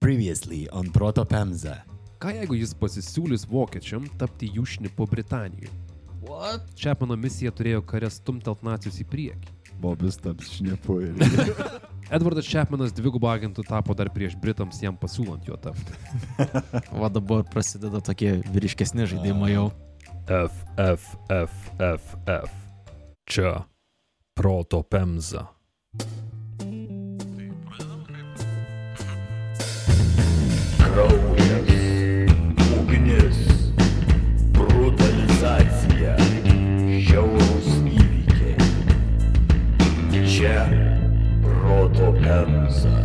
Previously on Proto Pemza. Ką jeigu jis pasisiūlys vokiečiam tapti jų šnipu Britanijoje? What? Čepmano misija turėjo kare stumtelt nacijus į priekį. Bobis taps šnipu ir... Edvardas Čepmanas dvigubą agentų tapo dar prieš Britams jam pasiūlant juo tapti. Va dabar prasideda tokie vyriškesni žaidimai jau. F, F, F, F, F. Čia proto pemza. Pemza.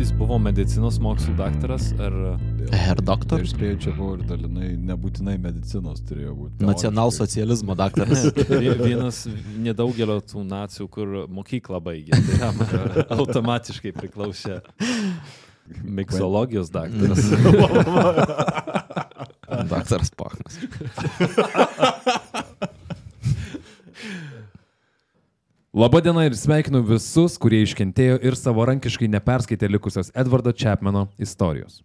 Jis buvo medicinos mokslų daktaras ar... Herr doktor? Ir spėjau, čia buvo ir dalinai, nebūtinai medicinos turėjo būti. Nacionalsocializmo daktaras. Vie- Vienas nedaugelio tų nacijų, kur mokyklą baigė. Tai jam automatiškai priklausė miksologijos daktaras. daktaras Pachmas. Labadiena ir sveikinu visus, kurie iškentėjo ir savarankiškai neperskaitė likusios Edvardo Čepmano istorijos.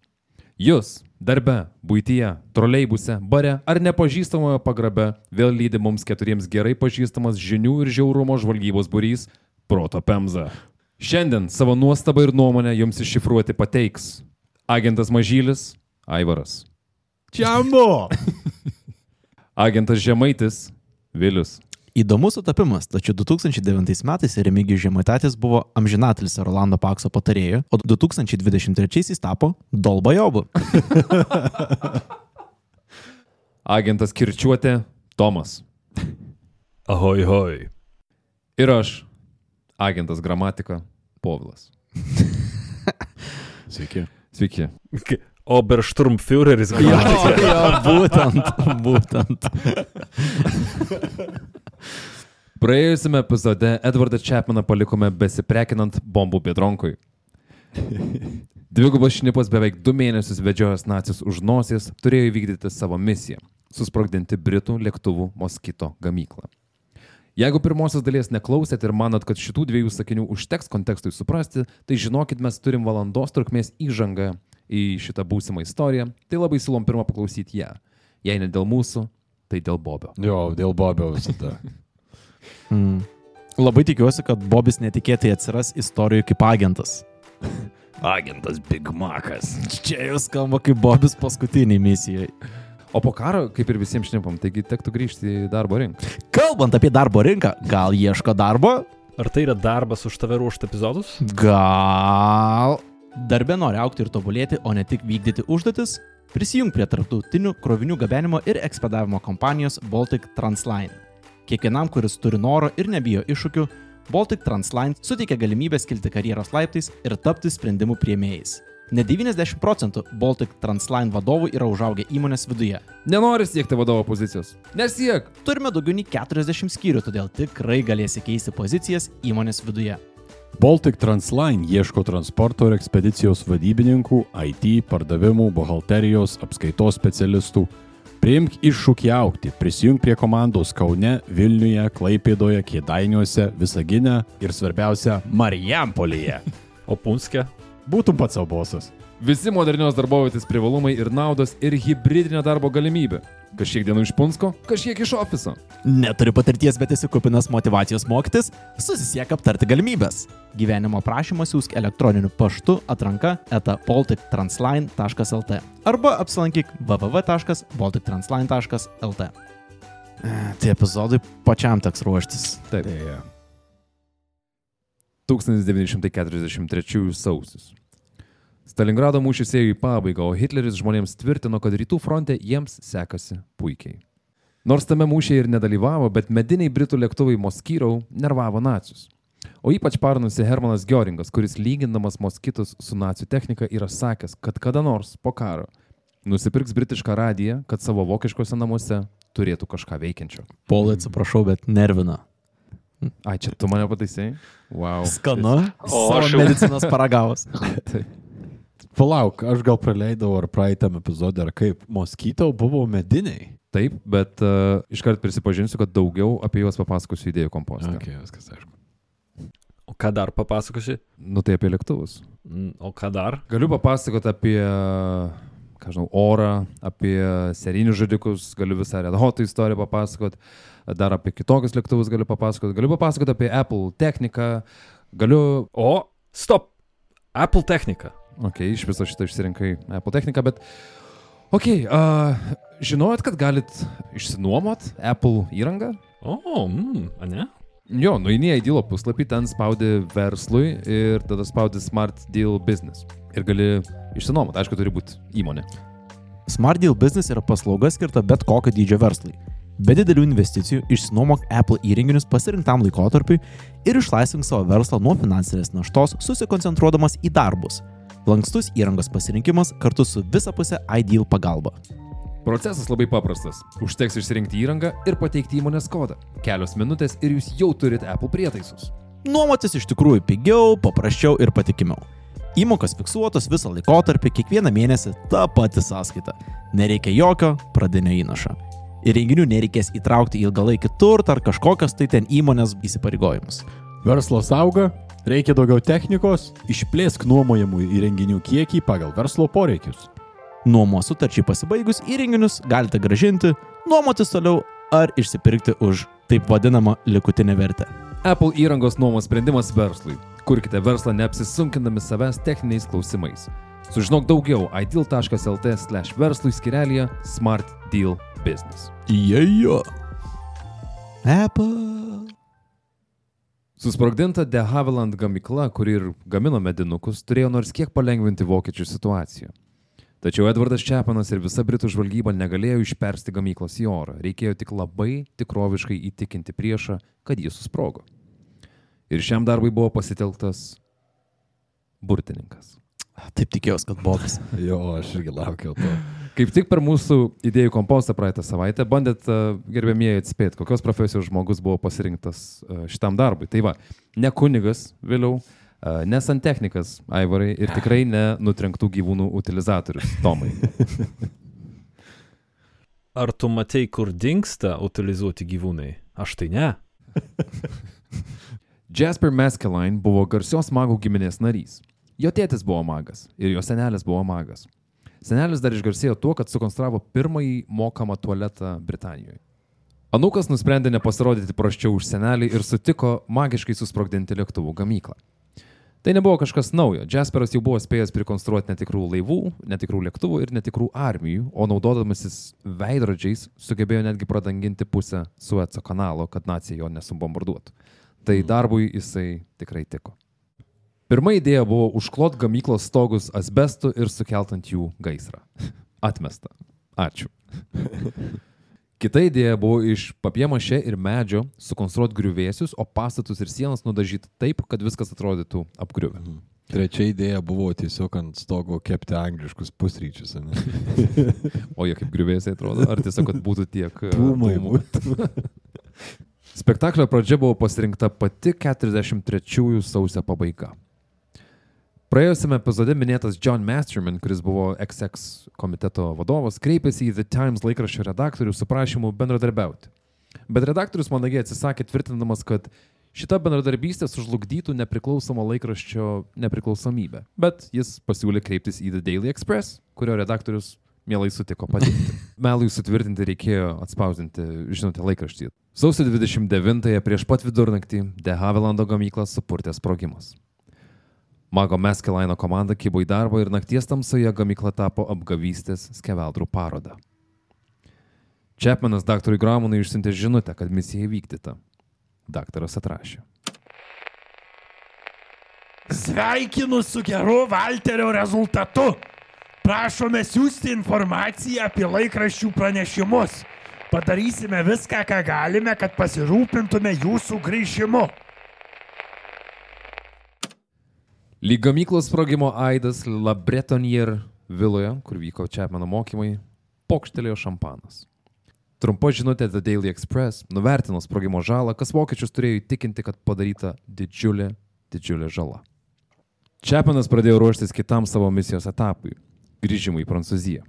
Jūs darbe, būtyje, troleibuse, bare ar nepažįstamoje pagrabe vėl lydi mums keturiems gerai pažįstamas žinių ir žiaurumo žvalgybos būrys - Proto Pemza. Šiandien savo nuostabą ir nuomonę jums iššifruoti pateiks agentas Mažylis Aivaras, Čiambo! agentas Žemaitis Vilius, Įdomus sutapimas, tačiau 2009 metais Remigijus Žemaitatis buvo amžinatilis Rolando Pakso patarėjų, o 2023 tapo Dolbajobu. agentas Kirčiuotė Tomas Ahoj, hoj. ir aš, agentas Gramatika Povilas. Sveiki. Sveiki. Obersturmführeris Jo, jo, būtent, būtent. Praėjusiame epizode Edvardą Čepmaną palikome besiprekinant bombų Biedronkui. Dvigubas šnipas beveik du mėnesius vedžiojęs nacis už nosies turėjo įvykdyti savo misiją - susprogdinti Britų lėktuvų Moskito gamyklą. Jeigu pirmosios dalies neklausėt ir manot, kad šitų dviejų sakinių užteks kontekstui suprasti, tai žinokit, mes turim valandos trukmės įžangą į šitą būsimą istoriją, tai labai siūlom pirmą paklausyti ją. Jei ne dėl mūsų, tai dėl Bobio. Jo, dėl Bobio visada. Mm. Labai tikiuosi, kad Bobis netikėtai atsiras istorijoje kaip agentas. Agentas Big Makas. Čia jau skamba kaip Bobis paskutiniai misijai. O po karo, kaip ir visiems šnipam, taigi tektų grįžti į darbo rinką. Kalbant apie darbo rinką, gal ieško darbo? Ar tai yra darbas už tave ruošti epizodus? Gal. Darbe nori aukti ir tobulėti, o ne tik vykdyti užduotis? Prisijung prie tarptautinių krovinių gabenimo ir ekspedavimo kompanijos Baltic Transline. Kiekvienam, kuris turi noro ir nebijo iššūkių, Baltic Transline suteikia galimybę kilti karjeros laiptais ir tapti sprendimų prieimėjais. Ne 90 procentų Baltic Transline vadovų yra užaugę įmonės viduje. Nenori siekti vadovo pozicijos? Nesiek. Turime daugiau nei 40 skyrių, todėl tikrai galėsi keisti pozicijas įmonės viduje. Baltic Transline ieško transporto ir ekspedicijos vadybininkų, IT, pardavimų, buhalterijos, apskaitos specialistų. Priimk iššūkį aukti, prisijung prie komandos Kaune, Vilniuje, Klaipėdoje, Kėdainiuose, Visagine ir svarbiausia - Marijampolėje. O Punske? Būtum pats savo bosas. Visi modernios darbovietės privalumai ir naudos ir hybridinė darbo galimybė. Kažkiek dienų iš Punsko, kažkiek iš ofiso. Neturi patirties, bet esi kupinas motivacijos mokytis, susisiek aptarti galimybės. Gyvenimo prašymą siūsk elektroniniu paštu atranka eta baltictransline.lt arba apsilankyk www.baltictransline.lt. E, Tai epizodui pačiam teks ruoštis. Taip. Deja. 1943 sausis. Stalingrado mūšis ėjo į pabaigą, o Hitleris žmonėms tvirtino, kad rytų fronte jiems sekasi puikiai. Nors tame mūšyje ir nedalyvavo, bet mediniai britų lėktuvai Moskyrau nervavo nacius. O ypač parnusi Hermanas Göringas, kuris lygindamas moskitus su nacijų technika yra sakęs, kad kada nors po karo nusipirks britišką radiją, kad savo vokiškose namuose turėtų kažką veikiančio. Polai atsiprašau, bet nervina. Ai, čia tu mane pataisai? Wow. Skanu. O aš jau- medicinos paragavus. Palauk, aš gal praleidau ar praeitam epizodė, ar kaip. Moskytau buvo mediniai. Taip, bet uh, iškart prisipažinsiu, kad daugiau apie juos papasakosiu idėjų kompostą. Okay, viskas aišku. O ką dar papasakosi? Nu tai apie lėktuvus. Mm, O ką dar? Galiu papasakoti apie, ką žinau, orą, apie serinius žudikus, galiu visą Red Hot istoriją papasakoti, dar apie kitokius lėktuvus galiu papasakoti, galiu papasakoti apie Apple techniką, galiu... O, stop. Apple technika. Ok, iš viso šito išsirinkai Apple techniką, bet... Ok, uh, žinojot, kad galit išsinuomot Apple įrangą? O, mm, a ne? Jo, nueini į Dealo puslapį, ten spaudi verslui ir tada spaudi Smart Deal Business. Ir gali išsinuomot, aišku, turi būti įmonė. Smart Deal Business yra paslauga skirta bet kokio dydžio verslui. Be didelių investicijų išsinuomok Apple įrenginius pasirinktam laikotarpiui ir išlaisvink savo verslą nuo finansinės naštos, susikoncentruodamas į darbus. Lankstus įrangos pasirinkimas kartu su visapusė iDeal pagalba. Procesas labai paprastas. Užteks išsirinkti įrangą ir pateikti įmonės kodą. Kelios minutės ir jūs jau turite Apple prietaisus. Nuomotis iš tikrųjų pigiau, paprasčiau ir patikimiau. Įmokos fiksuotos visą laikotarpį, kiekvieną mėnesį ta pati sąskaita. Nereikia jokio pradinio įnašo. Įrenginių nereikės įtraukti į ilgalaikį turtą ar kažkokias tai ten įmonės įsipareigojimus. Verslas auga, reikia daugiau technikos, išplėsk nuomojamų įrenginių kiekį pagal verslo poreikius. Nuomos sutarčiai pasibaigus įrenginius galite gražinti, nuomotis toliau ar išsipirkti už taip vadinamą likutinę vertę. Apple įrangos nuomos sprendimas verslui. Kurkite verslą neapsisunkindami savęs techniniais klausimais. Sužinok daugiau ideal.lt slash verslui skirelėje Smart Deal Business. Jėjo. Apple. Susprogdinta De Havilland gamykla, kuri ir gamino medinukus, turėjo nors kiek palengvinti vokiečių situaciją. Tačiau Edvardas Čiapanas ir visa Britų žvalgyba negalėjo išpersti gamyklos į orą, reikėjo tik labai tikroviškai įtikinti priešą, kad jis susprogo. Ir šiam darbui buvo pasitelktas burtininkas. Taip tikėjausi, kad Bobas. Jo, aš irgi laukiau to. Kaip tik per mūsų idėjų kompostą praeitą savaitę bandėt uh, gerbėmieji atspėti, kokios profesijos žmogus buvo pasirinktas uh, šitam darbui. Tai va, ne kunigas vėliau, uh, ne santechnikas Aivarai ir tikrai ne nutrenktų gyvūnų utilizatorius Tomai. Ar tu matei, kur dinksta utilizuoti gyvūnai? Aš tai ne. Jasper Meskeline buvo garsios magų giminės narys. Jo tėtis buvo magas ir jo senelis buvo magas. Senelis dar išgarsėjo tuo, kad sukonstravo pirmąjį mokamą tualetą Britanijoje. Anukas nusprendė nepasirodyti praščiau už senelį ir sutiko magiškai susprogdinti lėktuvų gamyklą. Tai nebuvo kažkas naujo. Jasperas jau buvo spėjęs prikonstruoti netikrų laivų, netikrų lėktuvų ir netikrų armijų, o naudodamasis veidrodžiais sugebėjo netgi pradanginti pusę Sueco kanalo, kad nacija jo nesubombarduotų. Tai darbui jisai tikrai tiko. Pirma idėja buvo užklot gamyklos stogus asbestu ir sukelt ant jų gaisrą. Atmesta. Ačiū. Kita idėja buvo iš papiemašė ir medžio sukonstruoti griuvėsius, o pastatus ir sienas nudažyti taip, kad viskas atrodytų apgriuvę. Trečia idėja buvo tiesiog ant stogo kepti angliškus pusryčius. O jie kaip griuvėsiai atrodo, ar tiesiog, kad būtų tiek e, Dūmai dūmų? Spektaklio pradžia buvo pasirinkta pati 43 sausio pabaiga. Praėjusiame epizode minėtas John Masterman, kuris buvo XX komiteto vadovas, kreipėsi į The Times laikraščio redaktorių su prašymu bendradarbiauti. Bet redaktorius mandagiai atsisakė tvirtindamas, kad šita bendradarbystė sužlugdytų nepriklausomą laikraščio nepriklausomybę. Bet jis pasiūlė kreiptis į The Daily Express, kurio redaktorius mielai sutiko padėti. Melui sutvirtinti reikėjo atspausdinti, žinote, laikraštį. Sausio 29-ąją prieš pat vidurnaktį De Havilando gamyklą supurtė sprogimas. Mago Meskelaino komanda kibo į darbą ir nakties tamsoje gamykla tapo apgavystės skeveldrų paroda. Čepmanas daktarui Gramonui išsiuntė žinutę, kad misija įvykdyta. Daktaras atrašė. Sveikinu su geru Valterio rezultatu. Prašome siūsti informaciją apie laikraščių pranešimus. Padarysime viską, ką galime, kad pasirūpintume jūsų grįžimu. Lyg gamyklos sprogimo aidas Labretonier viloje, kur vyko Čepmano mokymai, pokštelėjo šampanas. Trumpa žinutė The Daily Express nuvertino sprogimo žalą, kas vokiečius turėjo įtikinti, kad padaryta didžiulė, didžiulė žala. Čepanas pradėjo ruoštis kitam savo misijos etapui - grįžimui į Prancūziją.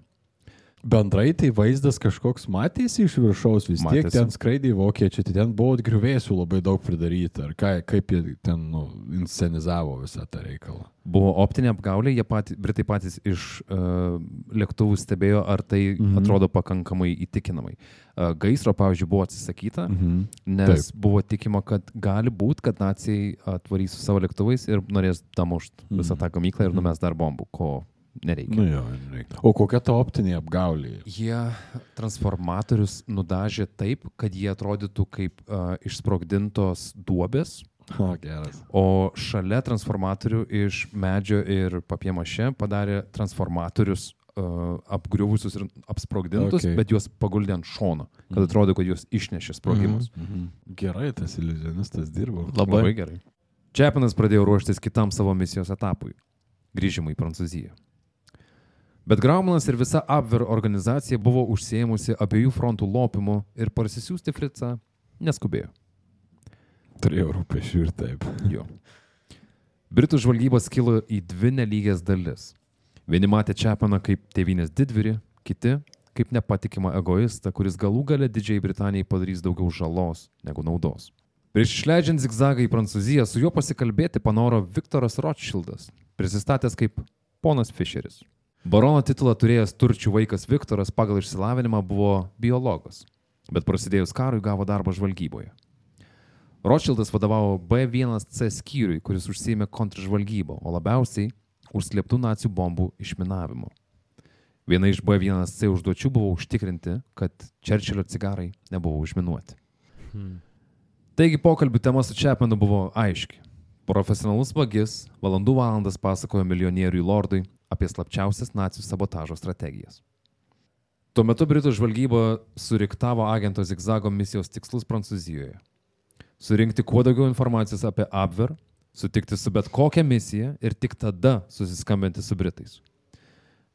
Bendrai tai vaizdas kažkoks matėsi iš viršaus, vis tiek Matėsi. ten skraidė vokiečiai, tai ten buvo griuvėsių labai daug pridaryta. Ar ką, kaip jie ten nu, inscenizavo visą tą reikalą. Buvo optinė apgaulė, jie patys, Britai patys iš uh, lėktuvų stebėjo, ar tai Mhm. mhm. atrodo pakankamai įtikinamai. Uh, gaisro, pavyzdžiui, buvo atsisakyta, mhm. Mhm. nes Taip. Taip. buvo tikima, kad gali būti, kad nacijai atvarys su savo lėktuvais ir norės damušti Mhm. visą tą gamyklą ir numes dar bombų, ko nereikia. Nu jo, reikia. O kokia ta optinė apgaulė? Jie transformatorius nudažė taip, kad jie atrodytų kaip uh, išsprogdintos duobės, O, geras. o šalia transformatorių iš medžio ir papiemaše padarė transformatorius uh, apgriuvusius ir apsprogdintus, Okay. bet juos paguldė ant šono, kad atrodo, kad juos išnešė sprogimus. Mhm. Gerai, tas iliuzionistas dirbo. Labai. Labai gerai. Čepinas pradėjo ruoštis kitam savo misijos etapui - grįžimui į Prancūziją. Bet Graumanas ir visa Abver organizacija buvo užsieimusi abiejų frontų lopimu ir parsisiųsti Fricą neskubėjo. Turėjau rūpešių ir taip. Jo. Britų žvalgyba skilo į dvi nelygės dalis. Vieni matė Čepaną kaip tėvynės didvyrį, kiti kaip nepatikimą egoistą, kuris galų gale Didžiai Britanijai padarys daugiau žalos negu naudos. Prieš išleidžiant zigzagą į Prancūziją su juo pasikalbėti panoro Viktoras Rothschildas, prisistatęs kaip ponas Fischeris. Barono titulą turėjęs turčių vaikas Viktoras pagal išsilavinimą buvo biologas, bet prasidėjus karui gavo darbą žvalgyboje. Rothschildas vadovavo B1C skyriui, kuris užsėmė kontržvalgybą, o labiausiai užslėptų nacijų bombų išminavimu. Viena iš B1C užduočių buvo užtikrinti, kad Čerčilio cigarai nebuvo užminuoti. Hmm. Taigi pokalbių tema su Čepmenu buvo aiški. Profesionalus vagis valandų valandas pasakojo milijonieriui lordui apie slapčiausias nacijų sabotažo strategijas. Tuo metu Britų žvalgyba suriktavo agento Zigzago misijos tikslus Prancūzijoje. Surinkti kuo daugiau informacijos apie Abver, sutikti su bet kokia misija ir tik tada susiskambinti su Britais.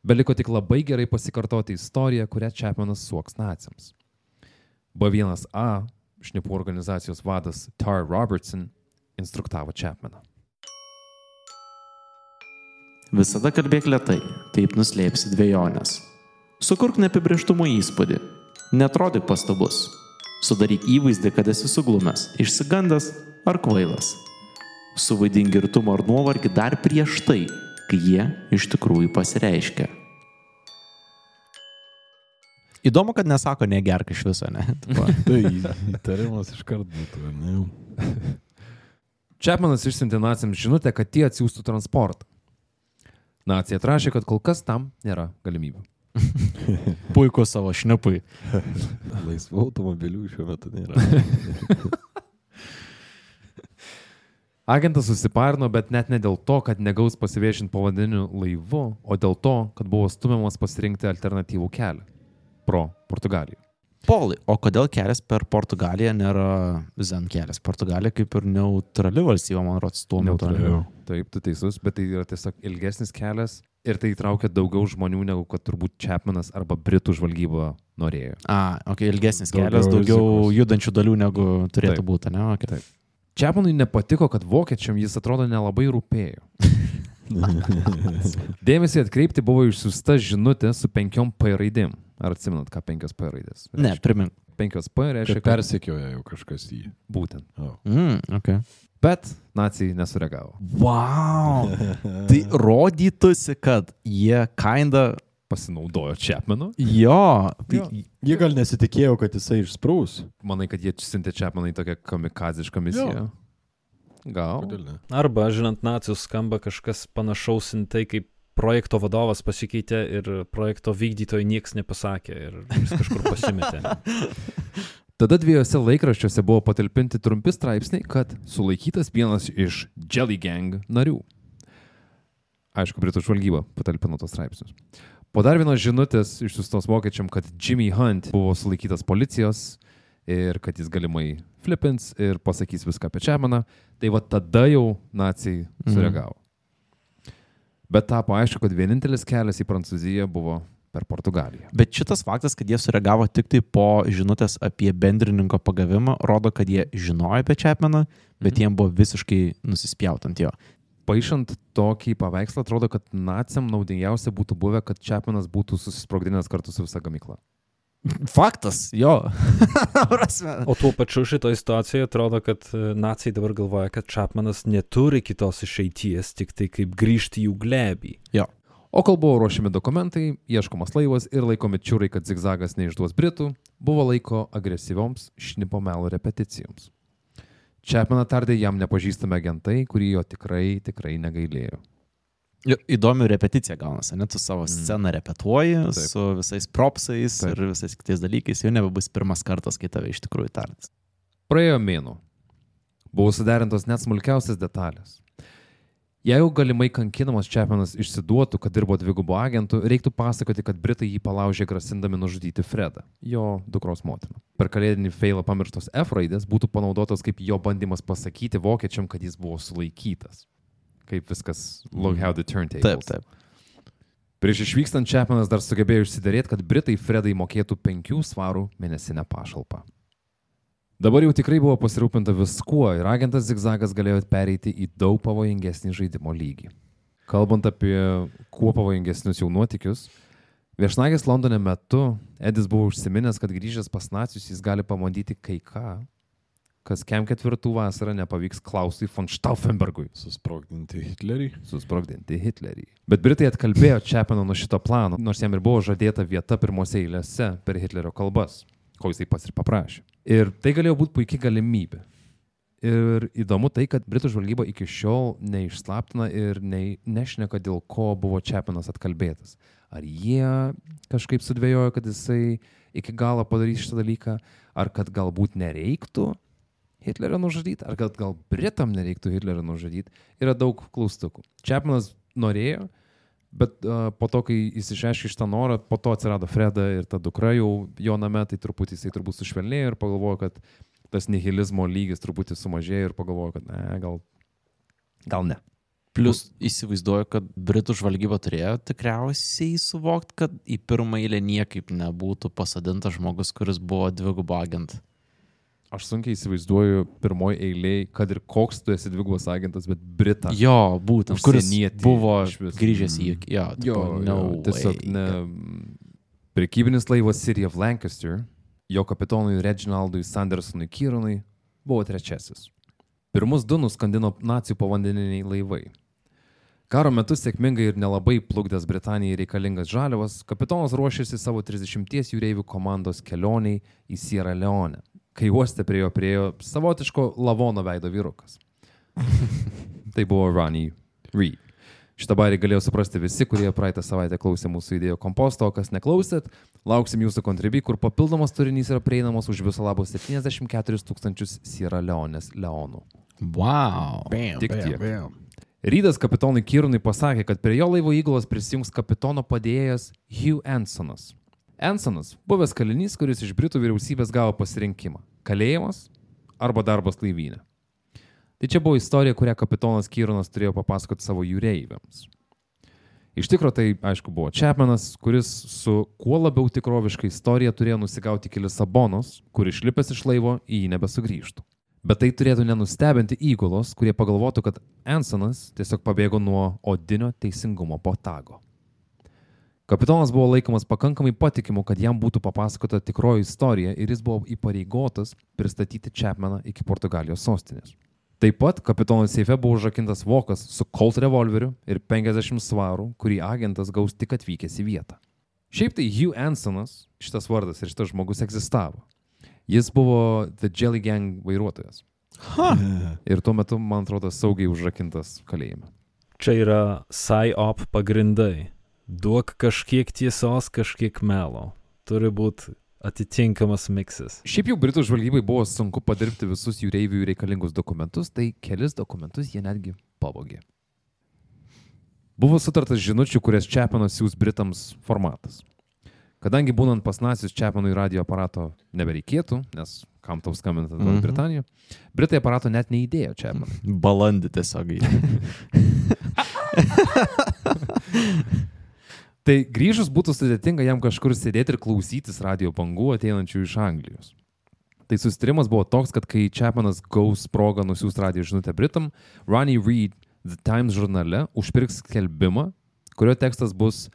Beliko tik labai gerai pasikartoti istoriją, kurią Čepmenas suoks naciams. B1A, šnipų organizacijos vadas Tar Robertson, instruktavo Čepmeną. Visada kalbėk lietai, taip nuslėpsi dviejonės. Sukurk neapibrieštumo įspūdį. Netrodyk pastabus. Sudaryk įvaizdį, kad esi suglumęs, išsigandęs ar kvailas. Suvaidink girtumą ar nuovargį dar prieš tai, kai jie iš tikrųjų pasireiškia. Įdomu, kad nesako negerk iš viso, ne? Tai įtarimas iškart būtų, ne? Čepmenas išsiuntė naciams žinutę, kad tie atsiųstų transportą. Nacija atrašė, kad kol kas tam nėra galimybių. puiku savo šnipui. Laisvų automobilių šiuo metu nėra. Agentas susiparino, bet net ne dėl to, kad negaus pasiviešinti povandeniniu laivu, o dėl to, kad buvo stumiamas pasirinkti alternatyvų kelią - pro Portugaliją. Polai, o kodėl kelias per Portugaliją nėra Zen kelias? Portugalija kaip ir neutrali valstybė, man rodos, tuo metu. Taip, tu teisus, bet tai yra tiesiog ilgesnis kelias ir tai įtraukia daugiau žmonių, negu kad turbūt Čepmenas arba Britų žvalgyba norėjo. A, ok, ilgesnis Daugiau kelias, daugiau rizikos. judančių dalių negu turėtų Taip. būti, ne? Okay. Taip. Čepmenui nepatiko, kad vokiečiam jis atrodo nelabai rūpėjo. Dėmesį atkreipti buvo išsiusta žinutė su penkiom P raidėm. Ar atsimenat, ką penkios P raidės? Ne, primink. Penkios P reiškia, Kad persekioja jau kažkas jį. būtent. O. Mm, okay. Bet nacijai nesureagavo. Wow. tai rodytųsi, kad jie kinda. Pasinaudojo Čepmenu. Jo. Tai, Jo. Jie gal nesitikėjo, kad jisai išsprūs. Manai, kad jie siuntė Čepmeną į tokią kamikazišką misiją? Gal. Kodėl ne? Arba, žinant, nacijus skamba kažkas panašaus į tai, kaip projekto vadovas pasikeitė ir projekto vykdytojai niekas nepasakė ir jis kažkur pasimetė. Tada dviejose laikraščiuose buvo patalpinti trumpi straipsniai, kad sulaikytas vienas iš Jelly Gang narių. Aišku, Britų žvalgyba patalpino tos straipsnius. Po dar vienos žinutės išsiustos vokiečiam, kad Jimmy Hunt buvo sulaikytas policijos ir kad jis galimai flipins ir pasakys viską apie Čemaną, tai va tada jau nacijai sureagavo. Bet tapo aišku, kad vienintelis kelias į Prancūziją buvo per Portugaliją. bet šitas faktas, kad jie sureagavo tik tai po žinutės apie bendrininko pagavimą, rodo, kad jie žinojo apie Čepmeną, bet Mhm. jiem buvo visiškai nusispjaut ant jo. Paaišant tokį paveikslą, atrodo, kad naciam naudingiausia būtų buvę, kad Čepmanas būtų susisprogdinęs kartu su visa gamykla. Faktas, jo. O tuo pačiu šitoje situacijoje atrodo, kad e, nacijai dabar galvoja, kad Čapmanas neturi kitos išeities, tik tai kaip grįžti į jų glebį. O kol buvo ruošiami dokumentai, ieškomas laivas ir laikomi čiūrai, kad zigzagas neišduos Britų, buvo laiko agresyvioms šnipo melo repeticijoms. Čepmaną tardė jam nepažįstami agentai, kurie jo tikrai, tikrai negailėjo. Įdomi repeticija gaunasi, net su savo Mm. sceną repetuoji, Taip. Su visais propsais Taip. Ir visais kitais dalykais, jau nebebus pirmas kartas, kai tave iš tikrųjų tardys. Praėjo mėnuo. Buvo suderintos net smulkiausias detalės. Jeigu galimai kankinamas Čepinas išsiduotų, kad dirbo dvigubo agentų, reiktų pasakoti, kad Britai jį palaužė grasindami nužudyti Fredą, jo dukros motiną. Per kalėdinį feilą pamirštos F raidės būtų panaudotos kaip jo bandymas pasakyti vokiečiam, kad jis buvo sulaikytas. Kaip viskas, look how the turntables. Taip, taip. Prieš išvykstant Čepinas dar sugebėjo išsiderėti, kad Britai Fredai mokėtų penkių svarų mėnesinę pašalpą. Dabar jau tikrai buvo pasirūpinta viskuo ir agentas Zigzagas galėjo pereiti į daug pavojingesnį žaidimo lygį. Kalbant apie kuo pavojingesnius jau nuotikius, viešnagės Londone metu Edis buvo užsiminęs, kad grįžęs pas nacijus jis gali pamandyti kai ką, kas kem ketvirtų vasarą nepavyks Klausui von Stauffenbergui Susprogdinti Hitlerį. susprogdinti Hitlerį. Bet Britai atkalbėjo Čepiną nuo šito plano, nors jam ir buvo žadėta vieta pirmose eilėse per Hitlerio kalbas, ko jisai pats ir paprašė. Ir tai galėjo būti puikia galimybė. Ir įdomu tai, kad Britų žvalgyba iki šiol neišslaptina ir nei, nešneka, dėl ko buvo Čepinas atkalbėtas. Ar jie kažkaip sudvėjojo, kad jisai iki galo padarys šitą dalyką, ar kad galbūt nereiktų Hitlerio nužudyti, ar kad gal Britam nereiktų Hitlerio nužudyti, yra daug klaustukų. Čepmanas norėjo, bet uh, po to, kai jis išreiškė šitą norą, po to atsirado Freda ir ta dukra jau jo name, tai truputį jisai turbūt sušvelnėjo ir pagalvojo, kad tas nihilizmo lygis truputį sumažėjo ir pagalvojo, kad ne, gal, gal ne. Plus įsivaizduoju, kad Britų žvalgyba turėjo tikriausiai suvokti, kad į pirmą eilę niekaip nebūtų pasadintas žmogus, kuris buvo dvigubo agent. Aš sunkiai įsivaizduoju pirmoji eiliai, kad ir koks tu esi dvigubas agentas, bet Britas. Jo, būtent. Kuris buvo grįžęs į... Mm. Jo, Jo, tipo, no jo, tiesiog way, ne. Prekybinis laivas City of Lancaster, jo kapitonui Reginaldui Sandersonui Kyronui, buvo trečiasis. Pirmus du nuskandino nacijų povandeniniai laivai. Karo metu sėkmingai ir nelabai plukdęs Britanijai reikalingas žaliavas, kapitonas ruošėsi savo 30 jūreivių komandos kelioniai į Sierra Leone, kai uoste prie jo priejo savotiško lavono veido vyrukas. tai buvo Ronnie Reed. Šitą barį galėjo suprasti visi, kurie praeitą savaitę klausė mūsų idėjų komposto, o kas neklausėt, lauksim jūsų kontribį, kur papildomas turinys yra prieinamas už viso labo 74 tūkstančius Sierra Leonės leonų. Wow. Tik tiek. Rydas kapitonui Kyrnui pasakė, kad prie jo laivo įgulos prisijungs kapitono padėjėjas Hugh Ansonas. Ansonas - buvęs kalinys, kuris iš Britų vyriausybės gavo pasirinkimą - kalėjimas arba darbas laivynė. Tai čia buvo istorija, kurią kapitonas Kyrnas turėjo papasakoti savo jūreiviams. Iš tikrųjų tai, aišku, buvo Čepmenas, kuris su kuo labiau tikroviška istorija turėjo nusigauti iki Lisabonos, kur išlipęs iš laivo į jį nebesugrįžtų. Bet tai turėtų nenustebinti įgulos, kurie pagalvotų, kad Ansonas tiesiog pabėgo nuo odinio teisingumo botago. Kapitonas buvo laikomas pakankamai patikimu, kad jam būtų papasakota tikroji istorija ir jis buvo įpareigotas pristatyti Čepmeną iki Portugalijos sostinės. Taip pat kapitono seife buvo užrakintas vokas su Colt revolveriu ir 50 svarų, kurį agentas gaus tik atvykęs į vietą. Šiaip tai Hugh Ansonas, šitas vardas ir šitas žmogus egzistavo. Jis buvo The Jelly Gang vairuotojas. Ir tuo metu, man atrodo, saugiai užrakintas kalėjime. Čia yra PSYOP pagrindai. Duok kažkiek tiesos, kažkiek melo. Turi būti atitinkamas miksas. Šiaip jau Britų žvalgybai buvo sunku padirbti visus jūreivių reikalingus dokumentus, tai kelis dokumentus jie netgi pavogė. Buvo sutartas žinučių, kurias Čepanas siūs Britams formatas. Kadangi būnant pas nacijus Čepanui radio aparato nebereikėtų, nes kam tau skambinti į Mhm. Britaniją, Britai aparato net neįdėjo Čepanui. Balandį tiesiog. Tai grįžus būtų sudėtinga jam kažkur sėdėti ir klausytis radio bangų ateinančių iš Anglijos. Tai susitarimas buvo toks, kad kai Čepanas gaus progą nusiųsti radio žinutę Britam, Ronnie Reed The Times žurnale užpirks skelbimą, kurio tekstas bus,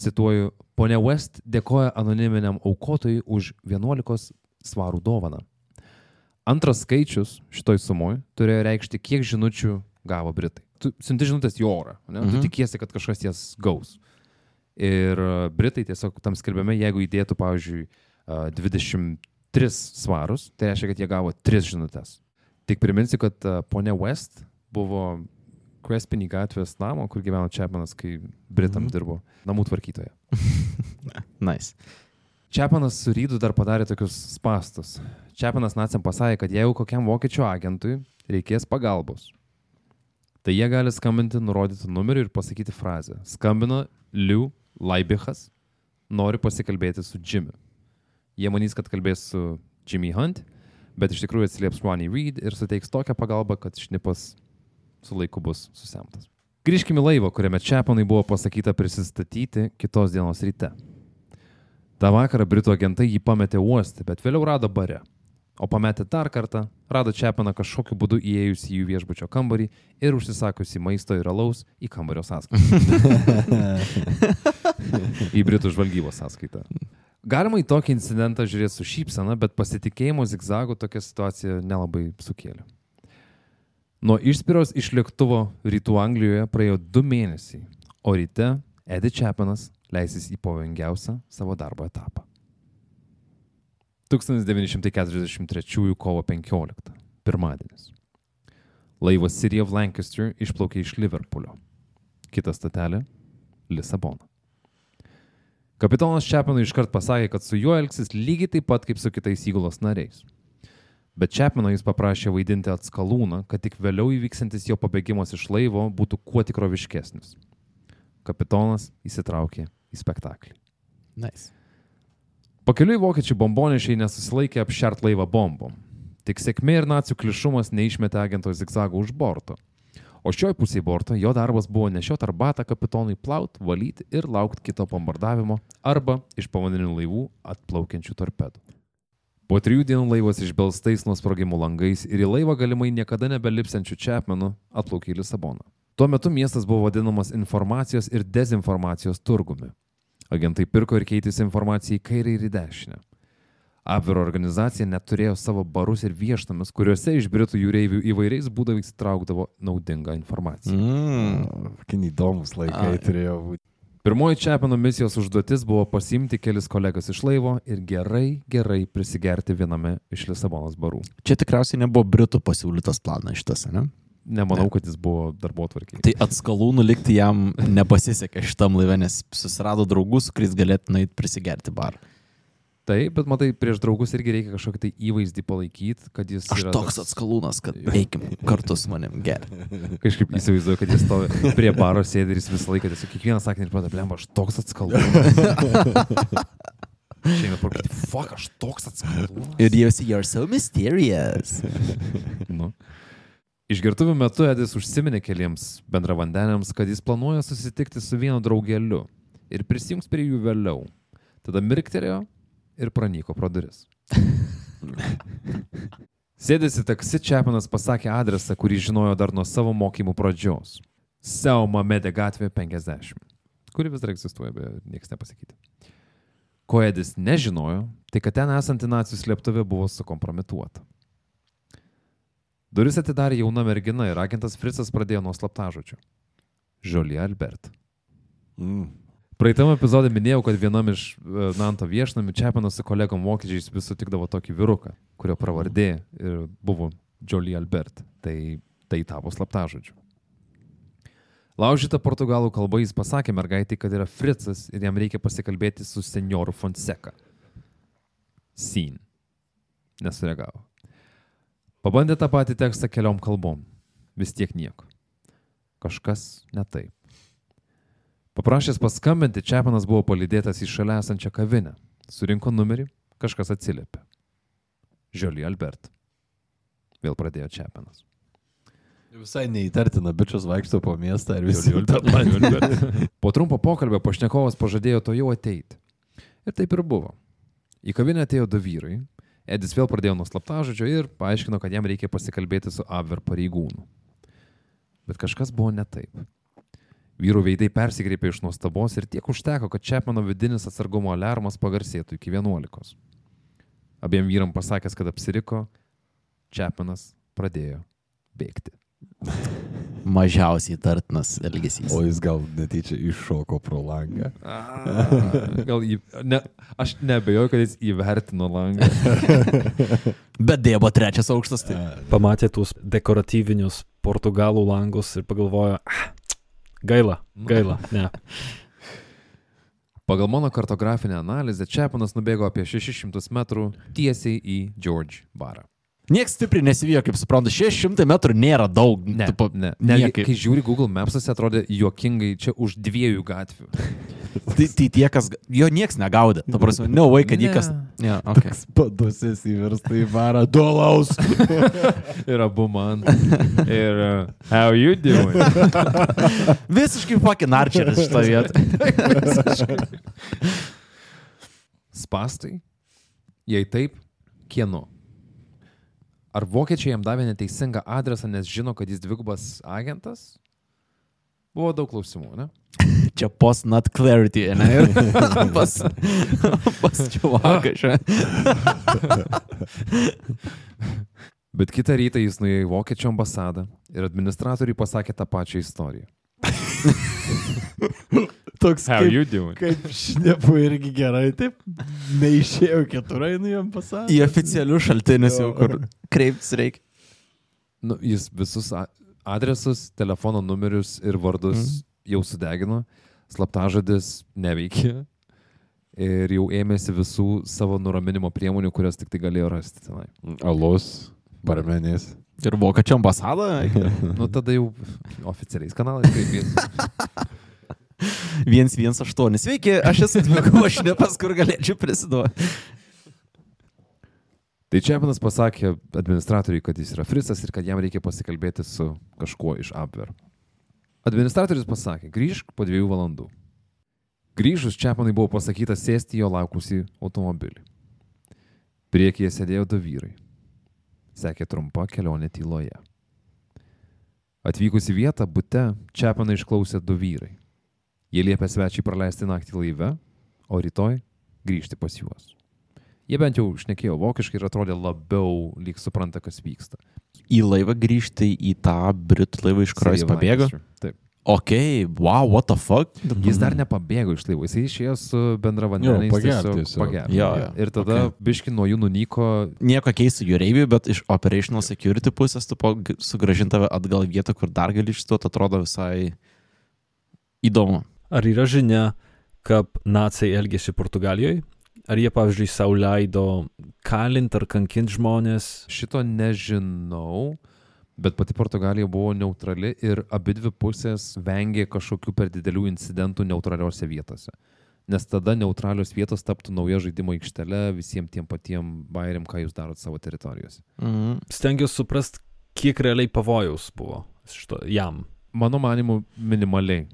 cituoju, ponia West dėkoja anoniminiam aukotojui už 11 svarų dovaną. Antras skaičius šitoj sumoj turėjo reikšti, kiek žinučių gavo Britai. Tu siunti žinutės į orą, ne? mhm. tu tikiesi, kad kažkas jas gaus. Ir e, Britai tiesiog tam skelbėme, jeigu įdėtų, pavyzdžiui, e, 23 svarus, tai reiškia, kad jie gavo 3 žinutės. Tik priminsiu, kad e, ponia West buvo Crespinį gatvės namo, kur gyveno Čiapanas, kai Britam Mhm. dirbo namų tvarkytoje. Nice. Čiapanas su Rydu dar padarė tokius spastus. Čiapanas naciam pasakė, kad jeigu kokiam vokiečių agentui reikės pagalbos, tai jie gali skambinti nurodytą numerį ir pasakyti frazę. Skambina Liu Laibichas, nori pasikalbėti su Jimmy. Jie manys, kad kalbės su Jimmy Hunt, bet iš tikrųjų atsilieps Ronnie Reed ir suteiks tokią pagalbą, kad šnipas su laiku bus susemtas. Grįžkime į laivą, kuriame Čiapanui buvo pasakyta prisistatyti kitos dienos ryte. Ta vakarą Britų agentai jį pametė uosti, bet vėliau rado bare. O pametę dar kartą, rado Čiapaną kažkokiu būdu įėjus į jų viešbučio kambarį ir užsisakusi maisto ir alaus į kambario sąskaitą. į Britų žvalgybos sąskaitą. Galima į tokį incidentą žiūrėti su šypsena, bet pasitikėjimo zigzagų tokia situacija nelabai sukėlė. Nuo išspiros iš lėktuvo rytų Anglijoje praėjo du mėnesiai, o ryte Edi Čiapanas leisis į pavojingiausią savo darbo etapą. 1943 kovo 15. Pirmadienis. Laivas City of Lancaster išplaukė iš Liverpoolio. Kita statelė - Lisabona. Kapitonas Čiapanui iškart pasakė, kad su juo elgsis lygiai taip pat kaip su kitais įgulos nariais. Bet Čepino jis paprašė vaidinti atskalūną, kad tik vėliau įvyksantis jo pabėgimas iš laivo būtų kuo tikroviškesnis. Kapitonas įsitraukė į spektaklį. Nice. Pakeliui vokiečių bombonešiai nesusilaikė apšert laivą bombom. Tik sėkmė ir nacijų klišumas neišmetė agento zigzagų už borto. O šioj pusėje borto jo darbas buvo nešiot arbatą kapitonui plaut, valyti ir laukti kito bombardavimo arba iš povandeninių laivų atplaukiančių torpedų. Po trijų dienų laivas išbelstais nuo sprogimų langais ir į laivą galimai niekada nebelipsiančių Čepmenų atplaukė į Lisaboną. Tuo metu miestas buvo vadinamas informacijos ir dezinformacijos turgumi. Agentai pirko ir keitėsi informaciją į kairę ir į dešinę. Abvero organizacija net turėjo savo barus ir viešnamis, kuriuose iš Britų jūreivių įvairiais būdais traukdavo naudingą informaciją. Mm. Kin įdomus laikai Ai. turėjo būti. Pirmoji Čiapino misijos užduotis buvo pasimti kelis kolegas iš laivo ir gerai, gerai prisigerti viename iš Lisabonos barų. Čia tikriausiai nebuvo Britų pasiūlytas planas šitas, ne? Nemanau, Ne. kad jis buvo darbo tvarkiai. Tai atskalūnų likti jam nepasisekė šitam laive, nes susirado draugus, su kuriais galėtų nueiti prisigerti barą. Taip, bet matai, prieš draugus irgi reikia kažkokį tai įvaizdį palaikyti, kad jis... Aš yra toks atskalūnas, kad eikim kartu su manim ger. Kažkaip įsivaizduoju, kad jis stovi prie baro sėdi ir jis visą laiką tiesiog kiekvieną sakinį ir pradeda, blemba, aš toks atskalūnas. Šiandien pakyti, fuck, aš toks atskalūnas. Ir jie visi, you're so mysterious. Nu. Išgertuvių metu Edis užsiminė keliems bendravandeniams, kad jis planuoja susitikti su vienu draugeliu ir prisijungs prie jų vėliau. Tada mirktelėjo ir pranyko pro duris. Sėdėsi taksi Čiapanas pasakė adresą, kurį žinojo dar nuo savo mokymų pradžios. Seuma Medė gatvė 50, kuri vis dar egzistuoja, bet niekas nepasakyti. Ko Edis nežinojo, tai kad ten esanti nacijų slėptuvė buvo sukompromituota. Duris atidarė jauna mergina ir agentas Fritzas pradėjo nuo slaptažodžio. Žolie Albert. Mm. Praeitam epizodė minėjau, kad vienam iš e, Nanto viešnamių Čiapanas su kolegom vokiečiais vis sutikdavo tokį vyruką, kurio pravardė buvo Jolie Albert. Tai tai tapo slaptažodžiu. Laužyta portugalų kalba jis pasakė mergaitai, kad yra Fritzas ir jam reikia pasikalbėti su senioru Fonseca. Sin. Nesureagavo. Pabandė tą patį tekstą keliom kalbom. Vis tiek nieko. Kažkas ne taip. Paprašęs paskambinti, Čiapanas buvo palydėtas į šalia esančią kavinę. Surinko numerį, kažkas atsiliepė. Žioli Albert. Vėl pradėjo Čiapanas. Visai neįtartina, bičias vaikšto po miestą ir visi Žioli Albert. Po trumpo pokalbio pašnekovas pažadėjo to jau ateiti. Ir taip ir buvo. Į kavinę atėjo du vyrai. Edis vėl pradėjo nuo slaptažodžio ir paaiškino, kad jam reikia pasikalbėti su Abver pareigūnu. Bet kažkas buvo ne taip. Vyrų veidai persikreipė iš nuostabos ir tiek užteko, kad Čepmano vidinis atsargumo alarmas pagarsėtų iki 11. Abiem vyram pasakęs, kad apsiriko, Čepmanas pradėjo bėgti. Mažiausiai tartinas elgesys. O jis gal netyčia iššoko pro langą. Gal į... ne, aš nebejoju, kad jis įvertino langą. Bet dėja buvo trečias aukštas. Tai... Pamatė tuos dekoratyvinius portugalų langus ir pagalvojo, ah, gaila, gaila, ne. Pagal mano kartografinę analizę, Čepanas nubėgo apie 600 metrų tiesiai į George barą. Niekas stipriai nesivijo, kaip suprantu, 600 metrų nėra daug. Ne, tipo, ne. Netgi, niekaip. kai žiūri Google Maps, atrodė juokingai čia už dviejų gatvių. Tai, tai tie, kas, jo niekas negaudė. Ta prasme, no way, kad jį kas. Ne, okay. Padusės įvirsta į barą duolaus. Ir abu man. Ir uh, how you doing? Visiškai fucking archeris šitą vietą. Spastai? Jei taip, kieno? Ar vokiečiai jam davė neteisingą adresą, nes žino, kad jis dvigubas agentas? Buvo daug klausimų, ne? Čia post not clarity, ne? Ir pas, pas čiuvaką čia. Bet kitą rytą jis nuėjo į vokiečių ambasadą ir administratoriui pasakė tą pačią istoriją. Toks How kaip, you doing? kaip šnepu irgi gerai, taip neišėjo keturai nu jam pasakė. Į oficialius šaltinius jau, kur kreiptis reikia. Nu, jis visus adresus, telefono numerius ir vardus mm. jau sudegino, slaptažodis neveikė ir jau ėmėsi visų savo nuraminimo priemonių, kurias tik tai galėjo rasti tenai. Alus, barmenės. Ir vokiečių ambasada. Nu tada jau oficialiais kanalais kreipėsi. 118. Sveiki, aš esu dvigubo šnepas, kur galėčiau prisiduoti. Tai Čiapinas pasakė administratoriui, kad jis yra frisas ir kad jam reikia pasikalbėti su kažkuo iš Abver. Administratorius pasakė, grįžk po dviejų valandų. Grįžus Čiapanui buvo pasakyta sėsti jo laukusį automobilį. Priekyje sėdėjo du vyrai. Sekė trumpa kelionė tyloje. Atvykus į vietą, bute, Čiapaną išklausė du vyrai. Jie liepė svečiai praleisti naktį laive, o rytoj grįžti pas juos. Jie bent jau šnekėjo vokiškai ir atrodė labiau lyg supranta, kas vyksta. Į laivą grįžti į tą britų laivą, iš kurio jis pabėgo. Taip. Ok, wow, what the fuck? Jis dar nepabėgo iš laivo, jis išėjo su bendravandeniais. Jo, pagert tiesiog tiesiog. pagert. Jo, jo. Ir tada okay. biški nuo jų nunyko, Nieko keistų jūreiviui, bet iš operational security pusės tu sugražintave atgal vietą, kur dar gali išstuoti, atrodo visai įdomu. Ar yra žinia, kaip nacijai elgėsi Portugalijoje? Ar jie, pavyzdžiui, savo leido kalinti ar kankinti žmonės? šito nežinau, bet pati Portugalija buvo neutrali ir abi dvi pusės vengė kažkokių per didelių incidentų neutraliuose vietose. Nes tada neutralios vietos taptų nauja žaidimo aikštelė visiems tiem patiem bairiam, ką jūs darot savo teritorijose. Mhm. Stengiuosi suprasti, kiek realiai pavojaus buvo šito, jam. Mano manimu, minimaliai.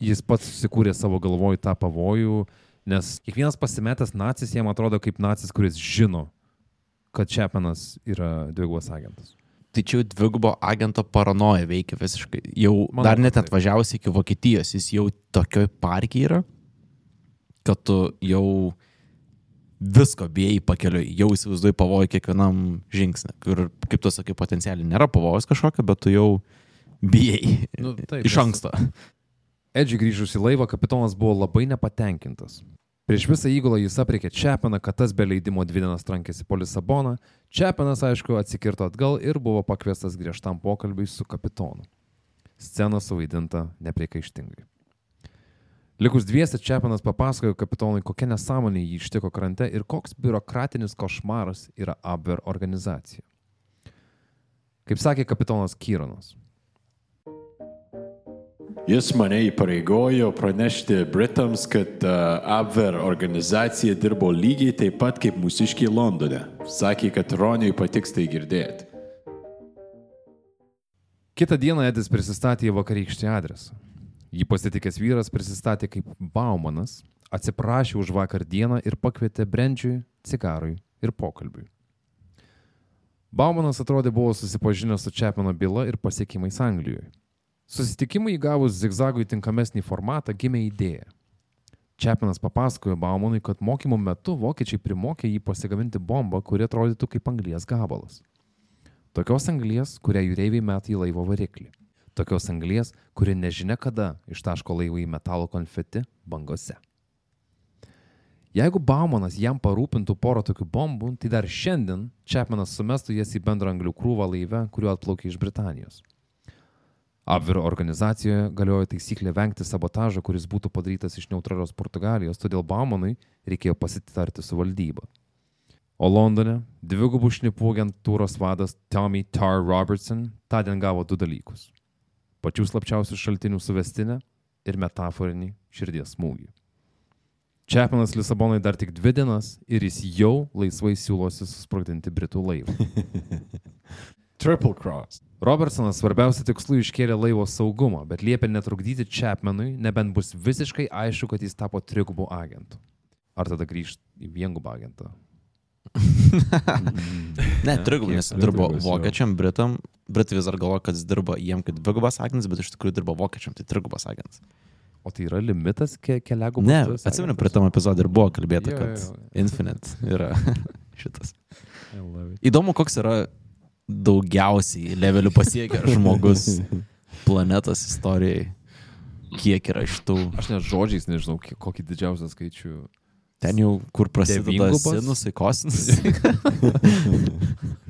Jis pats susikūrė savo galvoj tą pavojų, nes kiekvienas pasimetęs nacis jam atrodo kaip nacis, kuris žino, kad Čepanas yra dvigubas agentas. Tai čia jau dvigubo agento paranoja veikia visiškai. Jau Manau, dar net kad taip. atvažiavus iki Vokietijos, jis jau tokioj parkiai yra, kad tu jau visko bijai pakeliui, jau įsivaizduoji pavojų kiekvienam žingsnį. Ir kaip tu sakai, potencialiai nėra pavojus kažkokio, bet tu jau bijai Nu, taip, iš nes- anksto. Edžiui grįžus į laivą, kapitonas buvo labai nepatenkintas. Prieš visą įgulą jis apriekė Čepiną, kad tas be leidimo dvi dienas trankėsi po Lisaboną. Čepinas, aišku, atsikirto atgal ir buvo pakviestas griežtam pokalbiui su kapitonu. Scena suvaidinta nepriekaištingai. Likus dviese Čepinas papasakojo kapitonui, kokia nesąmonė jį ištiko krante ir koks biurokratinis košmaras yra Abver organizacija. Kaip sakė kapitonas Kyronas, Jis mane įpareigojo pranešti Britams, kad uh, Abver organizacija dirbo lygiai taip pat kaip mūsiškiai Londone. Sakė, kad Roniui patiks tai girdėti. Kitą dieną Edis prisistatė į vakarykštį adresą. Jį pasitikęs vyras prisistatė kaip Baumanas, atsiprašė už vakar dieną ir pakvietė Brendžiui, cigarui ir pokalbiui. Baumanas atrodė buvo susipažinęs su Čepmeno byla ir pasiekimais Anglijoje. Susitikimui įgavus zigzagui tinkamesnį formatą gimė idėja. Čepmenas papasakojo Baumanui, kad mokymo metu vokiečiai primokė jį pasigaminti bombą, kuri atrodytų kaip anglies gabalas. Tokios anglies, kurią jūreiviai metai į laivo variklį. Tokios anglies, kuri nežinia kada ištaško laivą į metalo konfeti bangose. Jeigu Baumanas jam parūpintų porą tokių bombų, tai dar šiandien Čepmenas sumestų jas į bendrą anglių krūvą laive, kuriuo atplaukė iš Britanijos. Abviro organizacijoje galiojo taisyklė vengti sabotažo, kuris būtų padarytas iš neutralios Portugalijos, todėl Baumanui reikėjo pasitarti su valdyba. O Londone dvigubų šnipų agentūros vadas Tommy Tar Robertson tądien gavo du dalykus - pačių slapčiausių šaltinių suvestinę ir metaforinį širdies smūgį. Čepmenas Lisabonai dar tik dvi dienas ir jis jau laisvai siūlosi susprogdinti Britų laivą. Triple cross. Robertsonas svarbiausia tikslu iškėlė laivo saugumą, bet liepė netrukdyti Chapmanui, nebent bus visiškai aišku, kad jis tapo trigubų agentų. Ar tada grįžt į viengubą agentą? Ne, trigubas, nes dirbo vokiečiam, britam. Britai vis dar galvoja, kad jis dirbo jiem kaip dvigubas agentas, bet iš tikrųjų dirbo vokiečiam, tai trigubas agentas. O tai yra limitas ke keliagų Ne, atsimenu, prie tam epizodui ir buvo kalbėta, Jo, kad jo, jo. Infinite yra šitas. Įdomu, koks yra daugiausiai levelių pasiekęs žmogus planetos istorijai. Kiek yra iš tų. Aš net žodžiais nežinau, kiek- kokį didžiausią skaičių. Ten jau, kur prasideda sinusai, kosinusai.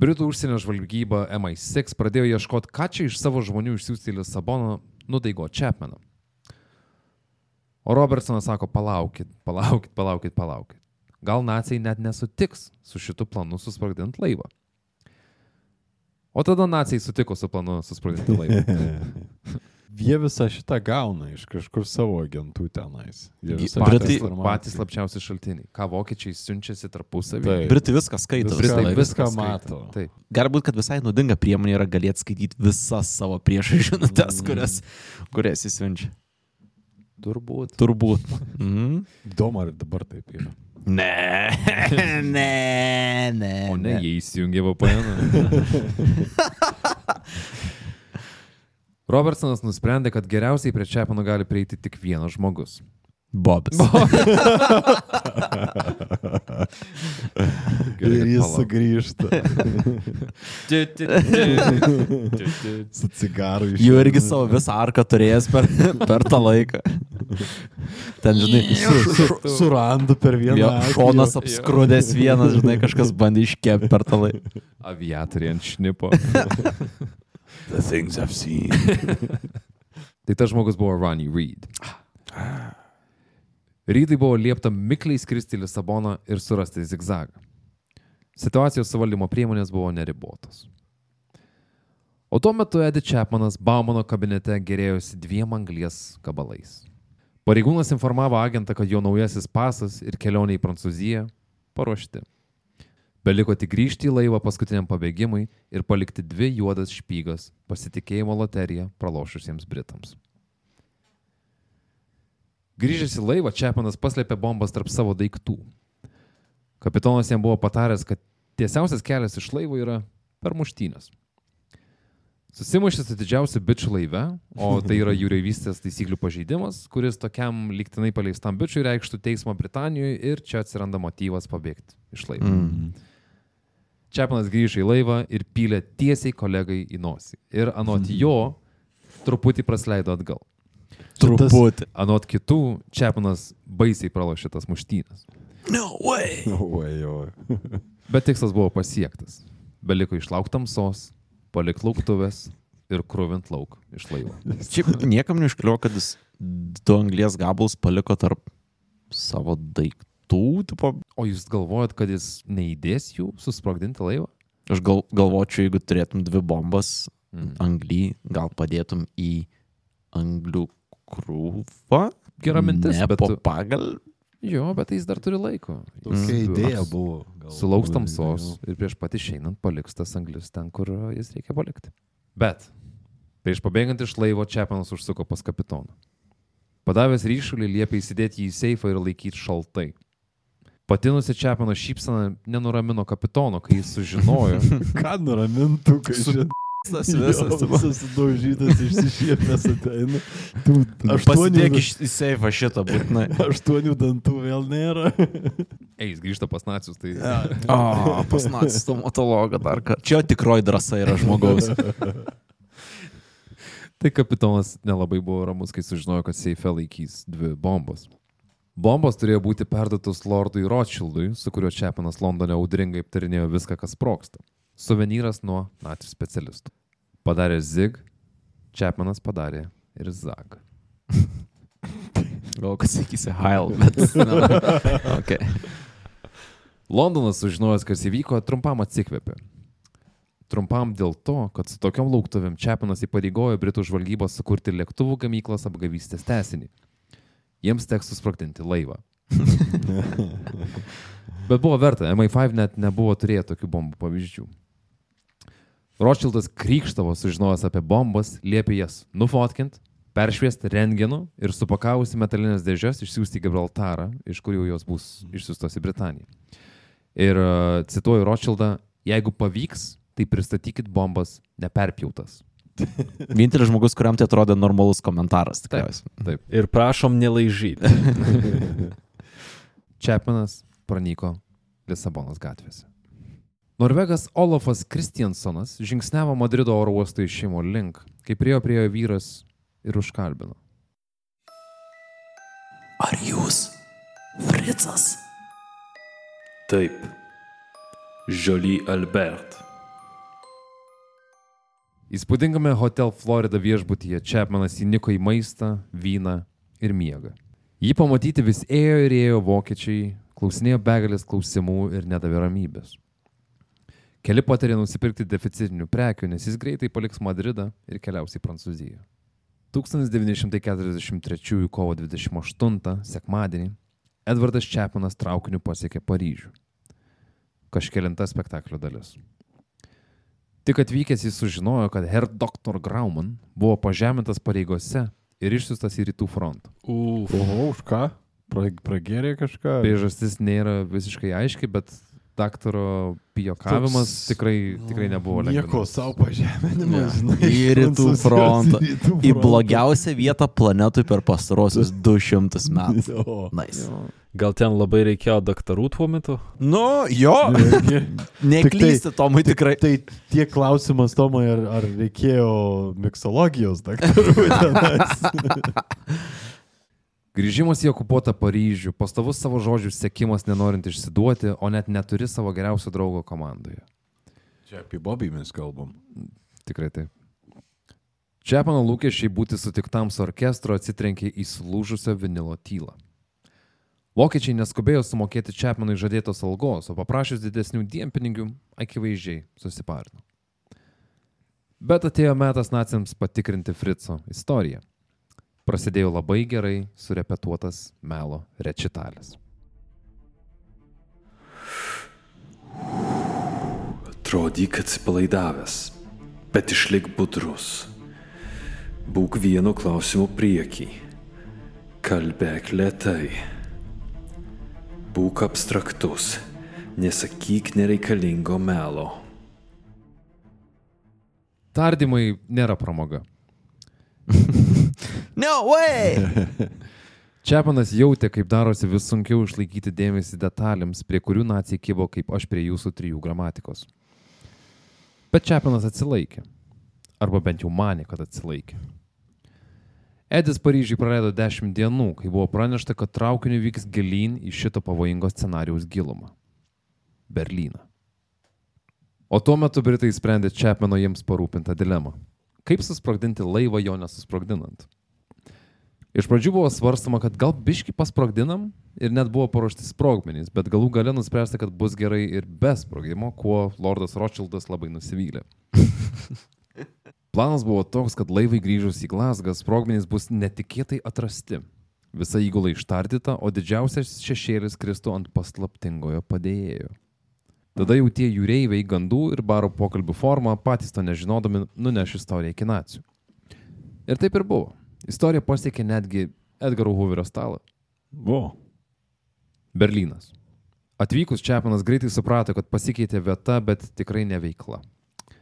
Britų užsienio žvalgyba MI6 pradėjo ieškoti, ką čia iš savo žmonių išsiųsti į Lisaboną, nudaigo Chapmaną. O Robertsonas sako, palaukit, palaukit, palaukit, palaukit. Gal nacijai net nesutiks su šitu planu susprogdinti laivą. O tada nacijai sutiko su planu susprogdinti laivą. Jie visą šitą gauna iš kažkur savo agentų tenais. Britai- Patys slapčiausi šaltiniai. Ką vokiečiai siunčiasi tarpusavį. Britai viską skaito. Viską- Britai viską skaito. mato. Taip. Gali būti, kad visai naudinga priemonė yra galėti skaityti visas savo priešų žinutės, Mm. kurias, kurias jis siunčia. Turbūt. Turbūt. Mhm. Įdomu, ar dabar taip yra. Ne, ne, ne. O ne, jie įsijungė VPN. Robertsonas nusprendė, kad geriausiai prie Čepano gali prieiti tik vienas žmogus. Bobis. Ir jis sugrįžta su cigaru iš. Jau irgi savo visą arką turėjęs per, per tą laiką. Ten, žinai, Su, su, surandu per vieną. jo, šonas apskrudęs vienas, žinai, kažkas bandė iškepti per tą laiką. Aviatoriai ant šnipo. The things I've seen. tai tas žmogus buvo Ronnie Reed. Reedai buvo liepta mikliai skristi į Lisaboną ir surasti zigzagą. Situacijos suvaldymo priemonės buvo neribotos. O tuo metu Edi Chapmanas Baumano kabinete gerėjosi dviem anglies gabalais. Pareigūnas informavo agentą, kad jo naujasis pasas ir kelionė į Prancūziją paruošti. Beliko tik grįžti į laivą paskutiniam pabėgimui ir palikti dvi juodas špygas pasitikėjimo loteriją pralošusiems Britams. Grįžęs į laivą, Čepanas paslėpė bombas tarp savo daiktų. Kapitonas jam buvo pataręs, kad tiesiausias kelias iš laivo yra per muštynės. Susimušė su didžiausiu bičiu laive, o tai yra jūreivystės taisyklių pažeidimas, kuris tokiam lygtinai paleistam bičiui reikštų teismo Britanijoje ir čia atsiranda motyvas pabėgti iš laivo. Mm. Čepanas grįžo į laivą ir pylė tiesiai kolegai į nosį. Ir anot jo truputį prasleido atgal. Truputį. Anot kitų, Čepanas baisiai pralošė tas muštynės. No way. Oi, oi. Bet tikslas buvo pasiektas. Beliko išlaukti tamsos, palikti lauktuvės ir krūvint lauk iš laivo. Šiaip niekam neiškliuo, kad jis du anglės gabalus paliko tarp savo daiktų. Tipo, O jūs galvojat, kad jis neįdės jų susprogdinti laivą? aš gal, galvočiau, jeigu turėtum dvi bombas Mm. anglį, gal padėtum į anglių krūvą. Gera mintis, ne bet po pagal. Jo, bet jis dar turi laiko. Tokia Jis idėja buvo. gal Sulauks tamsos ir prieš pat išeinant paliks tas anglis ten, kur jis reikia palikti. Bet prieš pabėgant iš laivo Čepanas užsuko pas kapitoną. Padavęs ryšulį liepė įsidėti jį į seifą ir laikyti šaltai. Pati nusičiapino šypsena nenuramino kapitono, kai jis sužinojo, Ką nuramintų, kai Su- Tas visas. visas sudaužytas, išsišiepęs ateina. Tų Pasidėk aštuonių, iš- į seifą šitą būtinai. aštuonių dantų vėl nėra. eis, grįžta pas nacius, tai O, pas nacis stomatologą dar ką. Čia tikroji drąsa yra žmogaus. Tai kapitonas nelabai buvo ramus, kai sužinojo, kad seife laikys dvi bombos. Bombos turėjo būti perduotos Lordui Rothschildui, su kuriuo Čiapinas Londone audringai aptarinėjo viską, kas sproksta. Suvenyras nuo nacių specialistų. Padarė Zig, Čiapinas padarė ir Zag. Gal kas sakysi Heil, bet. No. Okay. Londonas sužinojęs, kas įvyko, trumpam atsikvėpė. Trumpam dėl to, kad su tokiam lauktuvėm Čiapinas įpareigojo Britų žvalgybos sukurti lėktuvų gamyklos apgavystės tesinį. Jiems teks susprogdinti laivą. Bet buvo verta, MI5 net nebuvo turėję tokių bombų pavyzdžių. Rothschildas krykštavo sužinojęs apie bombas, liepė jas nufotkint, peršviesti rengenu ir supakavus į metalinės dėžes išsiųsti į Gibraltarą, iš kurių jos bus išsiųstos į Britaniją. Ir uh, cituoju Rothschildą, jeigu pavyks, tai pristatykit bombas neperpjautas. Vienintelis žmogus, kuriam tai atrodė normalus komentaras. Tikriausiai. Taip. Ir prašom nelaižyti. Čepinas pranyko Lisabonos gatvėse. Norvegas Olafas Kristiansonas žingsniavo Madrido oro uosto išėjimo link, kai prie jo priejo vyras ir užkalbino. Ar jūs, Fritzas? Taip. Jolie Albert. Įspūdingame Hotel Florida viešbutyje Čepmanas įniko į maistą, vyną ir miegą. Jį pamatyti vis ėjo ir ėjo vokiečiai, klausinėjo begalės klausimų ir nedavė ramybės. Keli patarė nusipirkti deficitinių prekių, nes jis greitai paliks Madridą ir keliaus į Prancūziją. 1943 kovo 28 sekmadienį Edvardas Čepanas traukiniu pasiekė Paryžių. Kažkelinta spektaklio dalis. Tik atvykęs jis sužinojo, kad Herr Dr. Grauman buvo pažemintas pareigose ir išsiustas į rytų frontą. Uf. Oho, už ką? Pra, pragėrė kažką? Priežastis nėra visiškai aiški, bet daktaro pijokavimas Toks- tikrai, tikrai nebuvo lengvas. Nieko savo pažeminimas, žinai. Į rytų frontą. į blogiausią vietą planetui per pastarosius 200 metų. Nice. Gal ten labai reikėjo daktarų tuo metu? Nu, jo. Neklysti, Tomai, tikrai. Tai tiek klausimas, Tomai, ar, ar reikėjo miksologijos daktarų? Grįžimas į okupuotą Paryžių, pastovus savo žodžių sekimas nenorint išsiduoti, o net neturi savo geriausio draugo komandoje. Čia apie Bobby mes kalbam. Tikrai taip. Čiapano lūkesčiai būti sutiktam su orkestru atsitrenkė į sulūžusio vinilo tylą. Vokiečiai neskubėjo sumokėti Čiapmanui žadėtos algos, o paprašęs didesnių dienpinigių, akivaizdžiai susiparino. Bet atėjo metas naciams patikrinti Frico istoriją. Prasidėjo labai gerai surepetuotas melo rečitalis. Atrodyk atsipalaidavęs, bet išlik budrus. Būk vienu klausimu priekį. Kalbėk lietai. Būk abstraktus. Nesakyk nereikalingo melo. Tardymai nėra pramoga. No way! Čiapanas jautė, kaip darosi vis sunkiau išlaikyti dėmesį detalėms, prie kurių nacijai kybo kaip aš prie jūsų trijų gramatikos. Bet Čiapanas atsilaikė. Arba bent jau manė, kad atsilaikė. Edis Paryžiui praleido dešimt dienų, kai buvo pranešta, kad traukiniu vyks gilyn į šito pavojingo scenarijaus gilumą - Berlyną. O tuo metu Britai sprendė Čiapmano jiems parūpintą dilemą. Kaip susprogdinti laivą jo nesusprogdinant? Iš pradžių buvo svarstama, kad gal biški pasprogdinam ir net buvo paruošti sprogmenys, bet galų gale nuspręsta, kad bus gerai ir be sprogimo, kuo Lordas Rothschildas labai nusivylė. Planas buvo toks, kad laivai grįžus į Glasgą sprogmenys bus netikėtai atrasti. Visa įgula ištardyta, o didžiausias šešėlis kristų ant paslaptingojo padėjėjo. Tada jau tie jūreiviai gandų ir baro pokalbių formą, patys to nežinodami, nuneš istoriją iki nacijų. Ir taip ir buvo. Istorija pasiekė netgi Edgaro Hooverio stalą. Buvo. Berlynas. Atvykus Čepanas greitai suprato, kad pasikeitė vieta, bet tikrai neveikla.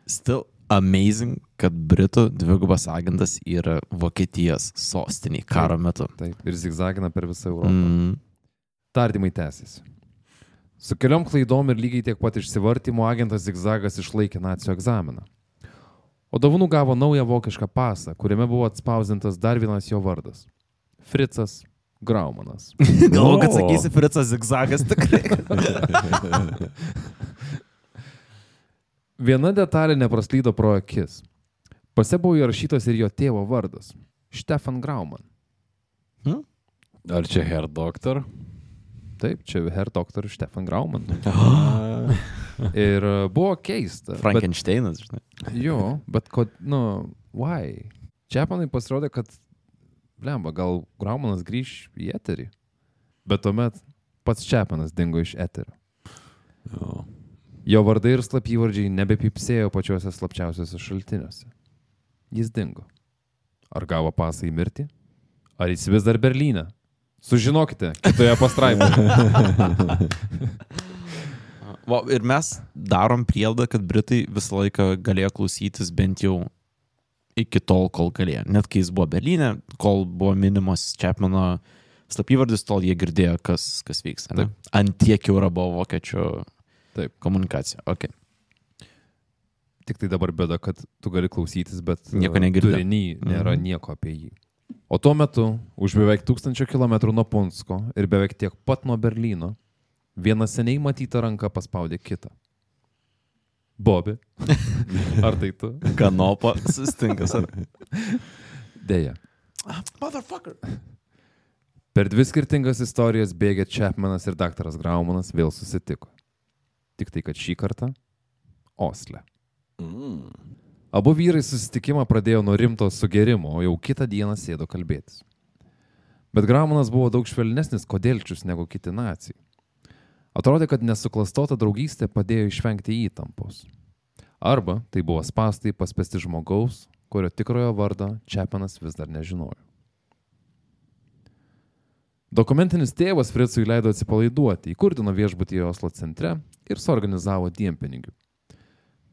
Still amazing, kad Britų dvigubas agentas yra Vokietijos sostiniai karo metu. Taip, ir zigzagina per visą Europą. Mm. Tardymai tęsiasi. Su keliom klaidom ir lygiai tiek pat išsivartymo agentas Zigzagas išlaikė nacijų egzaminą. O dovanų gavo naują vokišką pasą, kuriame buvo atspausdintas dar vienas jo vardas - Fritzas Graumanas. Galvoju, kad sakysi Fritzas zigzagas tikrai. Viena detalė nepraslydo pro akis. Pase buvo įrašytas ir jo tėvo vardas - Stefan Grauman. Ar čia Herr Doktor? Taip, čia Herr Dr. Stefan Grauman. Ir e, buvo keista. bet- Frankensteinas, žinai. Jo, bet kod, nu, why? Čiapanai pasirodė, kad, blemba, gal Graumanas grįž į eterį. Bet tuomet pats Čiapanas dingo iš eterio. Jo. Jo vardai ir slapyvardžiai nebepipsėjo pačiuose slapčiausiuose šaltiniuose. Jis dingo. Ar gavo pasą į mirtį? Ar jis vis dar Berlyne? Sužinokite kitoje pastraipoje. Va, ir mes darom prielaidą, kad Britai visą laiką galėjo klausytis bent jau iki tol, kol galėjo. Net kai jis buvo Berlyne, kol buvo minimos Čepmano slapyvardis, tol jie girdėjo, kas, kas vyksta. ne? Ant tiek jau yra buvo vokiečių Taip. komunikacija. Okay. Tik tai dabar bėda, kad tu gali klausytis, bet Nieko e, negirdi. Turiny nėra Mhm. nieko apie jį. O tuo metu, už beveik tūkstančio kilometrų nuo Punsko ir beveik tiek pat nuo Berlyno, viena seniai matyta ranka paspaudė kitą. Bobi. Ar tai tu? Kanopa sustinkas. Ar... Deja. Motherfucker. Per dvi skirtingas istorijas bėgė Chapmanas ir daktaras Graumanas vėl susitiko. Tik tai, kad šį kartą Osle. Abu vyrai susitikimą pradėjo nuo rimto sugerimo, o jau kitą dieną sėdo kalbėtis. Bet Graumanas buvo daug švelnesnis kodėlčius negu kiti nacijai. Atrodė, kad nesuklastota draugystė padėjo išvengti įtampos. Arba tai buvo spastai paspesti žmogaus, kurio tikrojo vardą Čiapanas vis dar nežinojo. Dokumentinis tėvas Fritzui leido atsipalaiduoti, įkurdino viešbutį Oslo centre ir suorganizavo dienpinigių.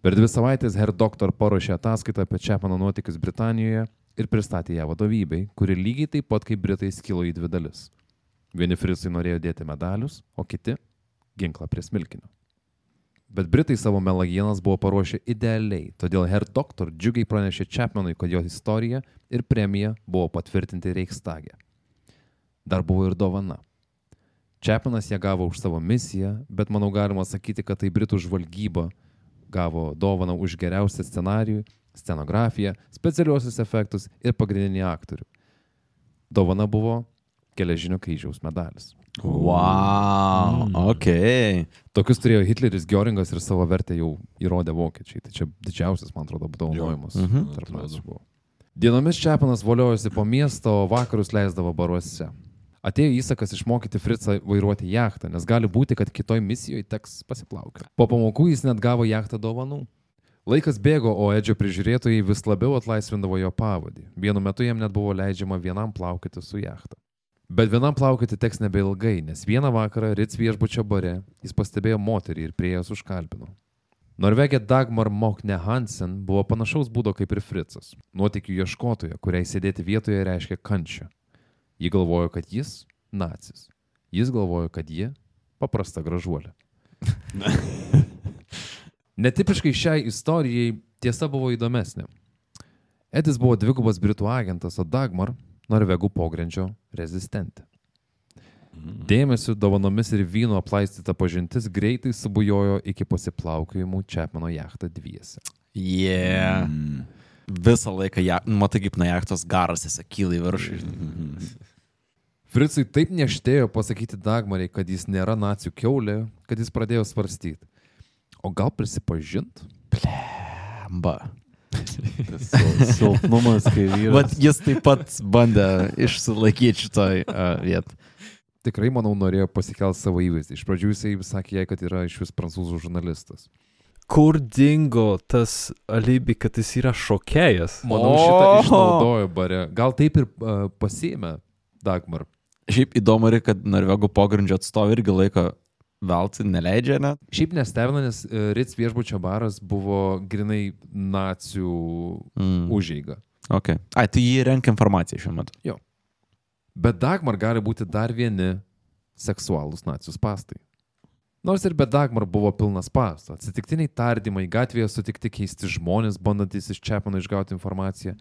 Per dvi savaitės Herr Doktor paruošė ataskaitą apie Čepano nuotykius Britanijoje ir pristatė ją vadovybei, kuri lygiai taip pat kaip Britai skilo į dvi dalis. Vieni Fritzui norėjo dėti medalius, o kiti - ginklą prie smilkinio. Bet Britai savo melagienas buvo paruošę idealiai, todėl Herr Doktor džiugiai pranešė Čepmanui, kad jo istorija ir premija buvo patvirtinti Reichstage. Dar buvo ir dovana. Čepanas ją gavo už savo misiją, bet manau galima sakyti, kad tai Britų žvalgyba gavo dovaną už geriausią scenarijų, scenografiją, specialiuosius efektus ir pagrindinį aktorių. Dovana buvo geležinio kryžiaus medalis. Wow. Ok. Tokius turėjo Hitleris, Göringas ir savo vertę jau įrodė vokiečiai. Tai čia didžiausias, man atrodo, apdovanojimas Mhm. tarp Atrodo. nacių buvo. Dienomis Čepanas voliojosi po miestą, o vakarus leisdavo baruose. Atėjo įsakas išmokyti Fritzą vairuoti jachtą, nes gali būti, kad kitoj misijoje teks pasiplaukioti. Po pamokų jis net gavo jachtą dovanų. Laikas bėgo, o Edžio prižiūrėtojai vis labiau atlaisvindavo jo pavadį. Vienu metu jam net buvo leidžiama vienam plaukti su jachta. Bet vienam plaukti teks nebeilgai, nes vieną vakarą Ritz viešbučio bare jis pastebėjo moterį ir prie jos užkalbino. Norvegė Dagmar Mokne Hansen buvo panašaus būdo kaip ir Fritzas. Nuotikių ieškotoja, kuriai sėdėti vietoje reiškia kančią. Ji galvojo, kad jis - nacis. Jis galvojo, kad ji - paprasta gražuolė. Netipiškai šiai istorijai tiesa buvo įdomesnė. Edis buvo dvigubas Britų agentas, o Dagmar - Norvegų pogrindžio rezistentė. Dėmesiu, dovanomis ir vynu aplaistyta pažintis greitai subujojo iki pasiplaukiojimų Čepmano jachtą dviese. Yeah. Mm. Visą laiką, ja, matai kaip nuo jachtos garas esi kyla į viršų. Fritzui taip neštėjo pasakyti Dagmarai, kad jis nėra nacijų keulė, kad jis pradėjo svarstyti. O gal prisipažint? Amba. Silpnumas, kai vyras. Bet jis taip pat bandė išsilaikyti šitoj uh, vietoj. Tikrai, manau, norėjo pasikelti savo įvaizdį. Iš pradžių jisai sakė jai, kad yra iš vis prancūzų žurnalistas. Kur dingo tas alibi, kad jis yra šokėjas? Manau, šitą išnaudojo bare. Gal taip ir uh, pasėmė Dagmar. Šiaip įdomu, ir, kad Norvegų pogrindžio atstovai irgi laiko Veltui neleidžia, ne? Šiaip nestebina, nes e, Ritz viešbučio baras buvo grinai nacijų Mm. užeiga. Okay. Ai, tai jį renka informaciją šiuo metu. Bet Dagmar gali būti dar vieni seksualūs nacijų pastai. Nors ir be Dagmar buvo pilnas pastų. Atsitiktiniai tardymai, gatvėje sutikti keisti žmonės, bandantis iš Čepano išgauti informaciją.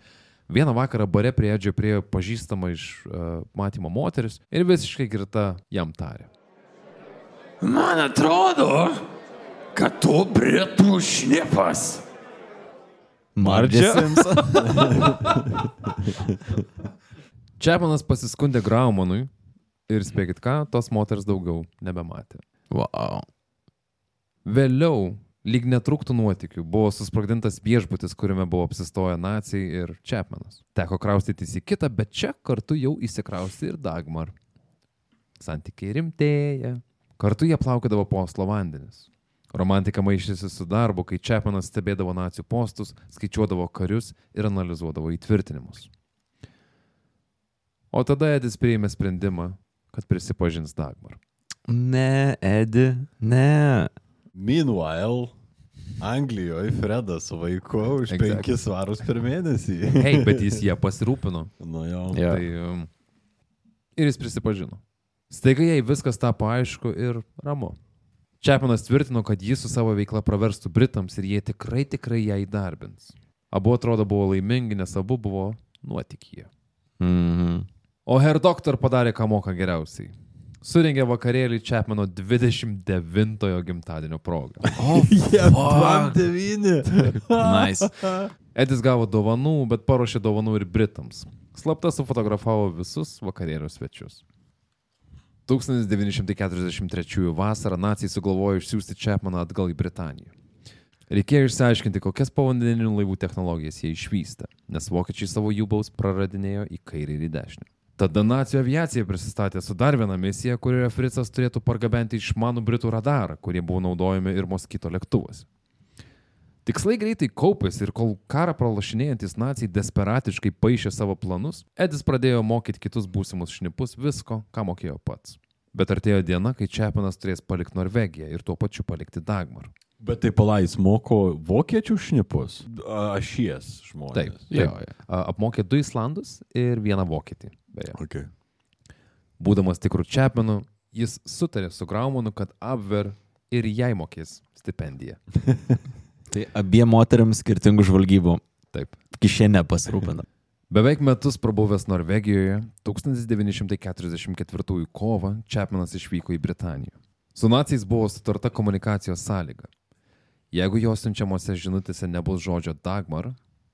Vieną vakarą bare prie Edžio priejo pažįstama iš uh, matymo moteris ir visiškai girta jam tarė. Man atrodo, kad tu britų šnipas. Mardžia. Čepanas pasiskundė Graumanui ir spėkit ką, tos moters daugiau nebematė. wow. Vėliau, lyg netruktų nuotikių, buvo susprogdintas viešbutis, kuriame buvo apsistoję nacijai ir Čepmanas. Teko kraustytis į kitą, bet čia kartu jau įsikrausti ir Dagmar. Santykiai rimtėja. Kartu jie plaukiodavo po Oslo vandenis. Romantika maišėsi su darbu, kai Čepmanas stebėdavo nacijų postus, skaičiuodavo karius ir analizuodavo įtvirtinimus. O tada Edis priėmė sprendimą, kad prisipažins Dagmar. Ne, Edi, ne. Meanwhile, Anglijoje Fredas su vaiku už Exactly. 5 svarus per mėnesį. Hei, bet jis ją pasirūpino. Nu jo. Jo. Tai, um, ir jis prisipažino. Staiga jai viskas tapo aišku ir ramu. Čepanas tvirtino, kad jis su savo veikla praverstų Britams ir jie tikrai tikrai ją įdarbins. Abu atrodo buvo laimingi, nes abu buvo nuotikyje. Mhm. O Herr Doktor padarė, ką moka geriausiai. Surengė vakarėlį Čepmano 29-ojo gimtadienio progą. O, Jie fuck. 9. Nice. Edis gavo dovanų, bet paruošė dovanų ir Britams. Slapta sufotografavo visus vakarėlio svečius. 1943 vasarą nacijai sugalvojo išsiųsti Čepmaną atgal į Britaniją. Reikėjo išsiaiškinti, kokias povandeninių laivų technologijas jie išvystė, nes vokiečiai savo jų-baus praradinėjo į kairę ir į dešinę. Tada nacijų aviacija prisistatė su dar viena misija, kurioje Fritzas turėtų pargabenti išmanų Britų radarą, kurie buvo naudojami ir Moskito lėktuvas. Tikslai greitai kaupėsi ir kol karą pralašinėjantis nacijai desperatiškai paaišė savo planus, Edis pradėjo mokyti kitus būsimus šnipus visko, ką mokėjo pats. Bet artėjo diena, kai Čepanas turės palikti Norvegiją ir tuo pačiu palikti Dagmar. Bet tai palais moko vokiečių šnipus. Ašies žmonės. Taip, jo, jo. A, apmokė du Islandus ir vieną Vokietį. Beje. Okay. Būdamas tikrų Čepmenu, jis sutarė su Graumanu, kad Abver ir jai mokės stipendiją. Tai abiem moteriams skirtingų žvalgybų Taip. kišenė pasirūpina. Beveik metus prabuvęs Norvegijoje, 1944 kovą Čepmanas išvyko į Britaniją. Su nacijais buvo sutarta komunikacijos sąlyga. Jeigu jos siunčiamose žinutėse nebus žodžio Dagmar,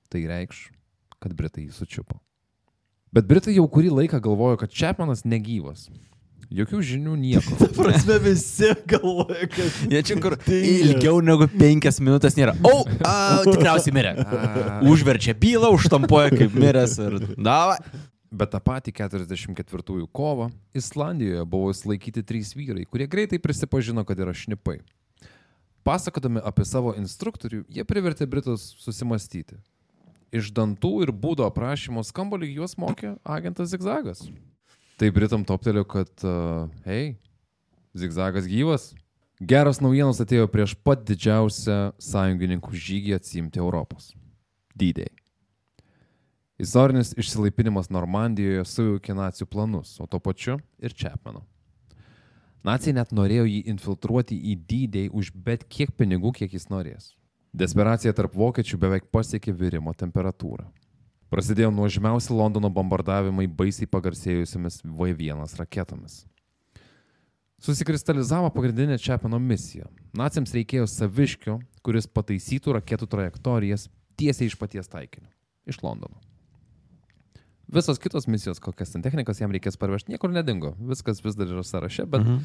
tai reikš, kad Britai jį sučiupo. Bet Britai jau kurį laiką galvojo, kad Čepmanas negyvas. Jokių žinių nieko. Prasme visi galvoja, kad... Jie čia kur Dingęs. ilgiau negu penkias minutės nėra. O, a, tikriausiai mirė. Užverčia bylą, užtampuoja kaip miręs ir... Davai. Bet tą patį 44 kovą Islandijoje buvo sulaikyti trys vyrai, kurie greitai prisipažino, kad yra šnipai. Pasakodami apie savo instruktorių, jie privertė Britus susimastyti. Iš dantų ir būdo aprašymo skamba lyg juos mokė agentas Zigzagas. Tai Britam toptelio, kad, uh, hei, Zigzagas gyvas. Geros naujienos atėjo prieš pat didžiausią sąjungininkų žygį atsimti Europos. D-Day. Istorinis išsilaipinimas Normandijoje sujaukė nacijų planus, o tuo pačiu ir Čepmano. Nacijai net norėjo jį infiltruoti į D-Day už bet kiek pinigų, kiek jis norės. Desperacija tarp vokiečių beveik pasiekė virimo temperatūrą. Prasidėjo nuožmiausi Londono bombardavimai baisiai pagarsėjusiamis V1 raketomis. Susikristalizavo pagrindinė Čepano misija. Naciams reikėjo saviškio, kuris pataisytų raketų trajektorijas tiesiai iš paties taikinio - iš Londono. Visos kitos misijos, kokias ten technikas jam reikės parvežti, niekur nedingo. Viskas vis dar yra sąraše, bet mhm.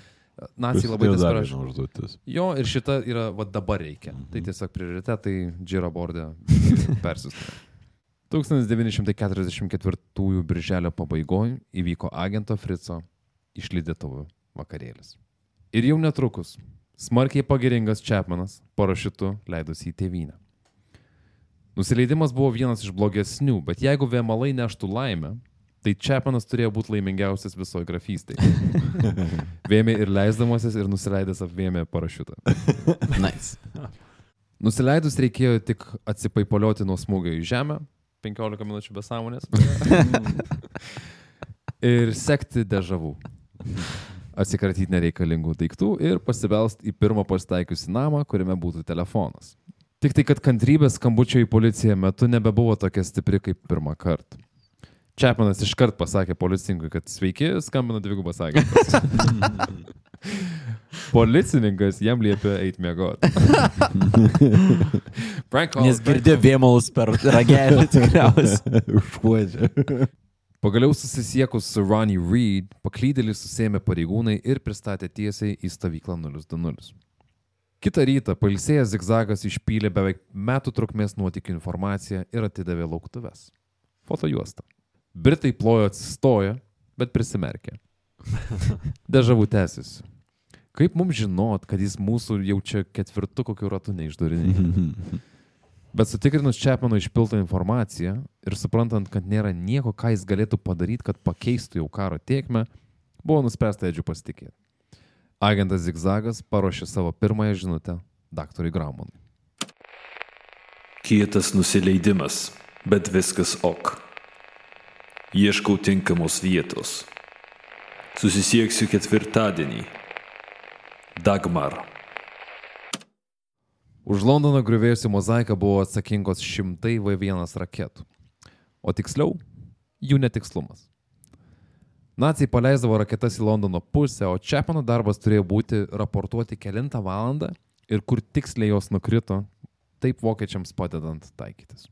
nacijai labai desperaiškai. užduotis. Jo, ir šita yra, va dabar reikia. Tai tiesiog prioritetai Džiro bordė persiųsti. 1944 birželio pabaigoje įvyko agento Frico išlydytuvų vakarėlis. Ir jau netrukus smarkiai pagiringas Čepmanas parašiutu leidosi į tėvynę. Nusileidimas buvo vienas iš blogesnių, bet jeigu vėmalai neštų laimę, Tai Čepanas turėjo būti laimingiausias visoje grafystėje. Vėmė ir leisdamasis ir nusileidęs apvėmė parašiutą. Nice. Nusileidus reikėjo tik atsipaipolioti nuo smūgio į žemę, 15 minučių be sąmonės. ir sekti dežavų. Atsikratyti nereikalingų daiktų ir pasibelst į pirmą pasitaikiusi namą, kuriame būtų telefonas. Tik tai, kad kantrybės skambučio į policiją metu nebebuvo tokia stipri kaip pirmą kartą. Čepmanas iškart pasakė policininkui, kad sveiki, skambina dvigubas agentas. Policininkas jam liepė eiti miegoti. Nes girdė vėmalus per ragelį tikriausiai. Užuodžia. Pagaliau susisiekus su Ronnie Reed, paklydėlį susėmė pareigūnai ir pristatė tiesiai į stovyklą 020. Kitą rytą pailsėjęs zigzagas išpylė beveik metų trukmės nuotikių informaciją ir atidavė lauktuves. Fotojuosta. Britai plojo atsistoję, bet prisimerkė. Dežavų tęsiasi. Kaip mums žinot, kad jis mūsų jau čia ketvirtų kokiu ratu neišdurinė? Bet sutikrinus Čepmano išpiltą informaciją ir suprantant, kad nėra nieko, ką jis galėtų padaryti, kad pakeistų jau karo tiekmę, buvo nuspręsta Edžiu pasitikėti. Agentas Zigzagas paruošė savo pirmąją žinutę daktarui Graumanui. Kietas nusileidimas, bet viskas ok. Ieškau tinkamos vietos. Susisieksiu ketvirtadienį. Dagmar. Už Londono griuvėjusių mozaiką buvo atsakingos šimtai V1 raketų. O tiksliau, jų netikslumas. Nacijai paleisdavo raketas į Londono pusę, o Čepano darbas turėjo būti raportuoti kelintą valandą ir kur tiksliai jos nukrito, taip vokiečiams padedant taikytis.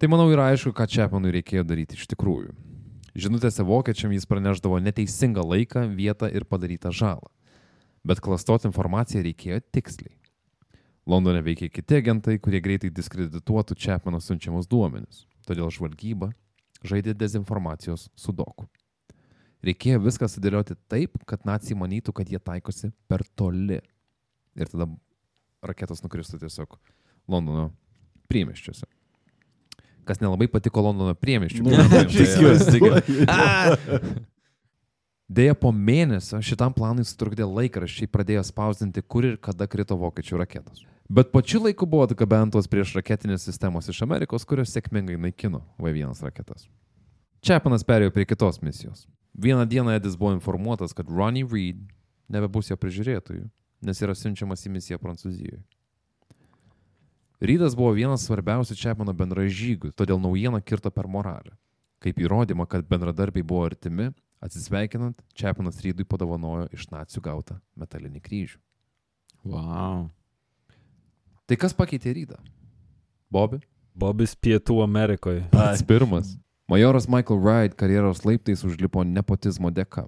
Tai manau yra aišku, ką Čepanui reikėjo daryti iš tikrųjų. Žinutėse vokiečiam jis praneždavo neteisingą laiką, vietą ir padarytą žalą. Bet klastoti informaciją reikėjo tiksliai. Londone veikia kiti agentai, kurie greitai diskredituotų Čepmano siunčiamus duomenis. Todėl žvalgyba žaidė dezinformacijos sudoku. Reikėjo viską sudėlioti taip, kad nacijai manytų, kad jie taikosi per toli. Ir tada raketos nukristų tiesiog Londono priemeščiuose. Kas nelabai patiko Londono tikiuosi. Deja, po mėnesio šitam planui sutrukdė laikraščiai pradėjo spausdinti, kur ir kada krito vokiečių raketos. Bet pačiu laiku buvo atgabentos prieš raketinės sistemos iš Amerikos, kurios sėkmingai naikino V1 raketas. Čepanas perėjo prie kitos misijos. Vieną dieną Edis buvo informuotas, kad Ronnie Reed nebebus jo prižiūrėtojų, nes yra siunčiamas į misiją Prancūzijoje. Rydas buvo vienas svarbiausių Čepmano bendražygių, todėl naujiena kirto per moralę. Kaip įrodymą, kad bendradarbiai buvo artimi, atsisveikinant, Čepmanas Rydui padovanojo iš nacijų gautą metalinį kryžių. Wow. Tai kas pakeitė Rydą? Bobi? Bobis Pietų Amerikoje. Pats pirmas. Majoras Michael Wright karjeros laiptais užlipo nepotizmo dėka.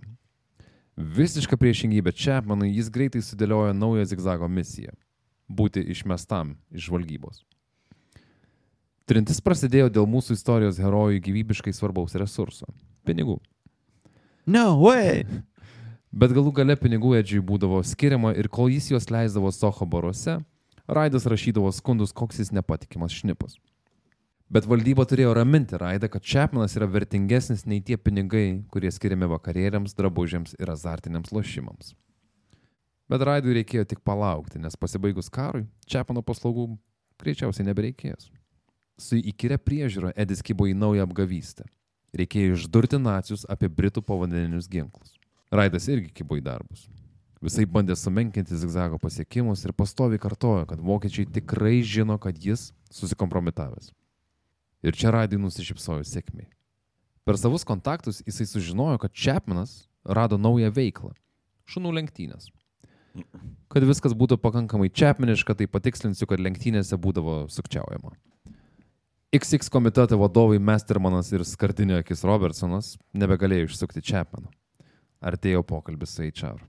Visiška priešingybė Čepmanui jis greitai sudėliojo naują zigzago misiją - būti išmestam iš žvalgybos. Trintis prasidėjo dėl mūsų istorijos herojų gyvybiškai svarbaus resurso - pinigų. No way. Bet galų gale pinigų Edžiui būdavo skiriama ir kol jis juos leisdavo Soho baruose, Raidas rašydavo skundus, koks jis nepatikimas šnipas. Bet valdyba turėjo raminti Raidą, kad Čepmanas yra vertingesnis nei tie pinigai, kurie skiriami vakarėliams, drabužiams ir azartiniams lošimams. Bet Raidui reikėjo tik palaukti, nes pasibaigus karui, Čepmano paslaugų greičiausiai nebereikės. Su įkyria priežiūra Edis kybo į naują apgavystę. Reikėjo išdurti nacius apie Britų povandeninius ginklus. Raidas irgi kybo į darbus. Visai bandė sumenkinti zigzago pasiekimus ir pastovi kartojo, kad vokiečiai tikrai žino, kad jis susikompromitavęs. Ir čia Raidai nusišypsojo sėkmiai. Per savus kontaktus jisai sužinojo, kad Čepmanas rado naują veiklą - šunų lenktynės. Kad viskas būtų pakankamai čepmeniška, tai patikslinsiu, kad lenktynėse būdavo sukčiaujama. XX komiteto vadovai Mestermanas ir skardinio akis Robertsonas nebegalėjo išsukti Čepmano. Artėjo pokalbis su HR.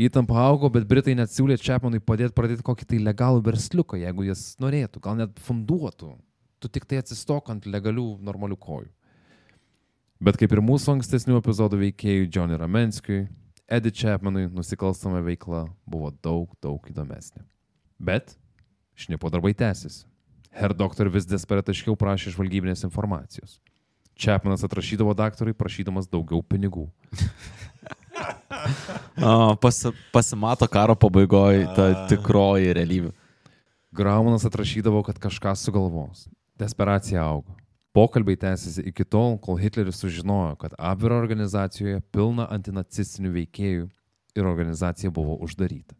Įtampa augo, bet Britai net siūlė Čepmanui padėti pradėti kokį tai legalų versliuką, jeigu jis norėtų, gal net funduotų. Tu tik tai atsistok ant legalių, normalių kojų. Bet kaip ir mūsų ankstesnių epizodų veikėjų Johnny Ramenskiui, Eddie Chapmanui nusikalstama veikla buvo daug, daug įdomesnė. Bet šnipo darbai tęsiasi. Herr doktor vis desperatiškiau prašė žvalgybinės informacijos. Čepmanas atrašydavo daktarui, prašydamas daugiau pinigų. O, pasi, pasimato karo pabaigoje ta tikroji realybė. Graumanas atrašydavo, kad kažką sugalvos. Desperacija augo. Pokalbiai tęsiasi iki tol, kol Hitleris sužinojo, kad Abvero organizacijoje pilna antinacistinių veikėjų ir organizacija buvo uždaryta.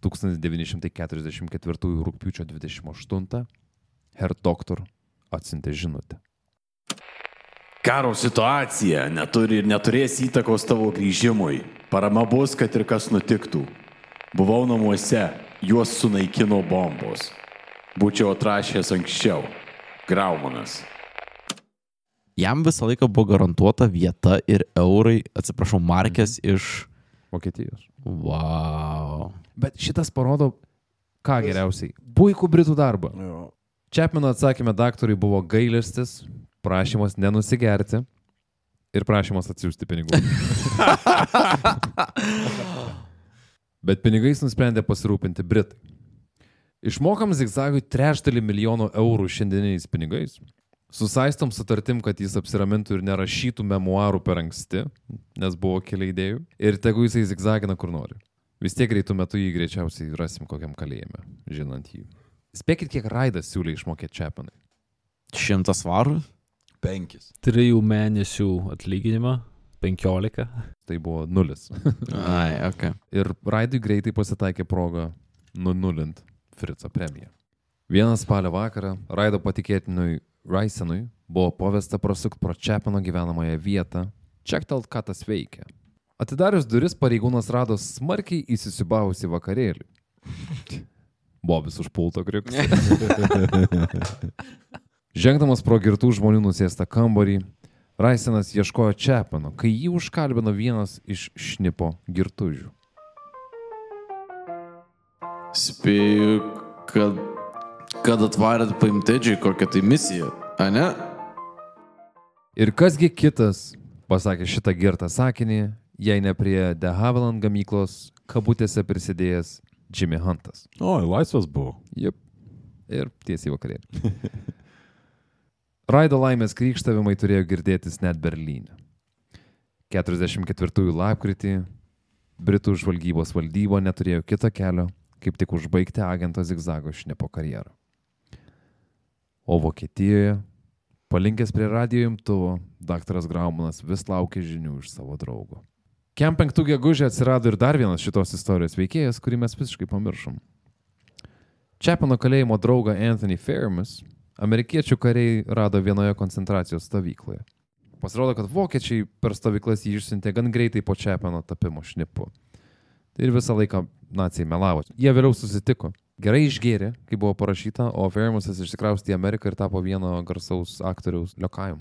1944 rūpiučio 28 Herr Doktor atsintė žinutę. Karo situacija neturi ir neturės įtakos tavo grįžimui. Parama bus, kad ir kas nutiktų. Buvau namuose, juos sunaikino bombos. Būčiau atrašęs anksčiau. Graumanas. Jam visą laiką buvo garantuota vieta ir eurai, atsiprašau, markės iš... Vokietijos. Wow. Bet šitas parodo, ką geriausiai. Puikų britų darbą. Čepmeno atsakymė daktarui buvo gailestis, prašymas nenusigerti ir prašymas atsiųsti pinigų. Bet pinigais nusprendė pasirūpinti Britai. Išmokam zigzagui trečdalį milijono eurų šiandieniais pinigais. Susaistom sutartim, kad jis apsiramintų ir nerašytų memoarų per anksti, nes buvo keli idėjų. Ir tegu jisai zigzagina kur nori. Vis tiek greitų metų jį greičiausiai rasim kokiam kalėjime, žinant jį. Spėkit, kiek Raidas siūlė išmokėti Čepanai. Šimtas svarų? Penkis. Trijų mėnesių atlyginimą, 15. Tai buvo nulis. Ai, ok. Ir Raidui greitai pasitaikė proga nunulint Frico premiją. Vieną spalio vakarą Raido patikėtinui Raisenui buvo pavesta prasukti pro Čepano gyvenamąją vietą, čektelt, ką tas veikia. Atidarius duris pareigūnas rado smarkiai įsisiubavusi vakarėlį. Bobis už pulto kriuks. Žengdamas pro girtų žmonių nusėstą kambarį, Raisenas ieškojo Čepano, kai jį užkalbino vienas iš šnipo girtužių. Spėju, kad, kad atvarėt paimtedžiai kokią tai misiją, ar ne? Ir kasgi kitas, pasakė šitą girtą sakinį, jei ne prie De Havilland gamyklos kabutėse prisidėjęs Jimmy Huntas. O, laisvas buvo. Jep. Ir tiesiai vakarėlį. Raido laimės krikštavimai turėjo girdėtis net Berlyne. 44 lapkritį Britų žvalgybos valdyba neturėjo kito kelio, kaip tik užbaigti agento Zigzago šnepo karjerą. O Vokietijoje, palinkęs prie radio imtuvo, daktaras Graumanas vis laukė žinių iš savo draugo. Kem penktų gegužė atsirado ir dar vienas šitos istorijos veikėjas, kurį mes visiškai pamiršom. Čepano kalėjimo draugą Anthony Fairmas amerikiečių kariai rado vienoje koncentracijos stovykloje. Pasirodo, kad vokiečiai per stovyklas jį išsiuntė gan greitai po Čepano tapimo šnipu. Ir visą laiką nacijai melavo. Jie vėliau susitiko. Gerai išgėrė, kaip buvo parašyta, o Fairmasas išsikraustė į Ameriką ir tapo vieno garsaus aktoriaus liokajum.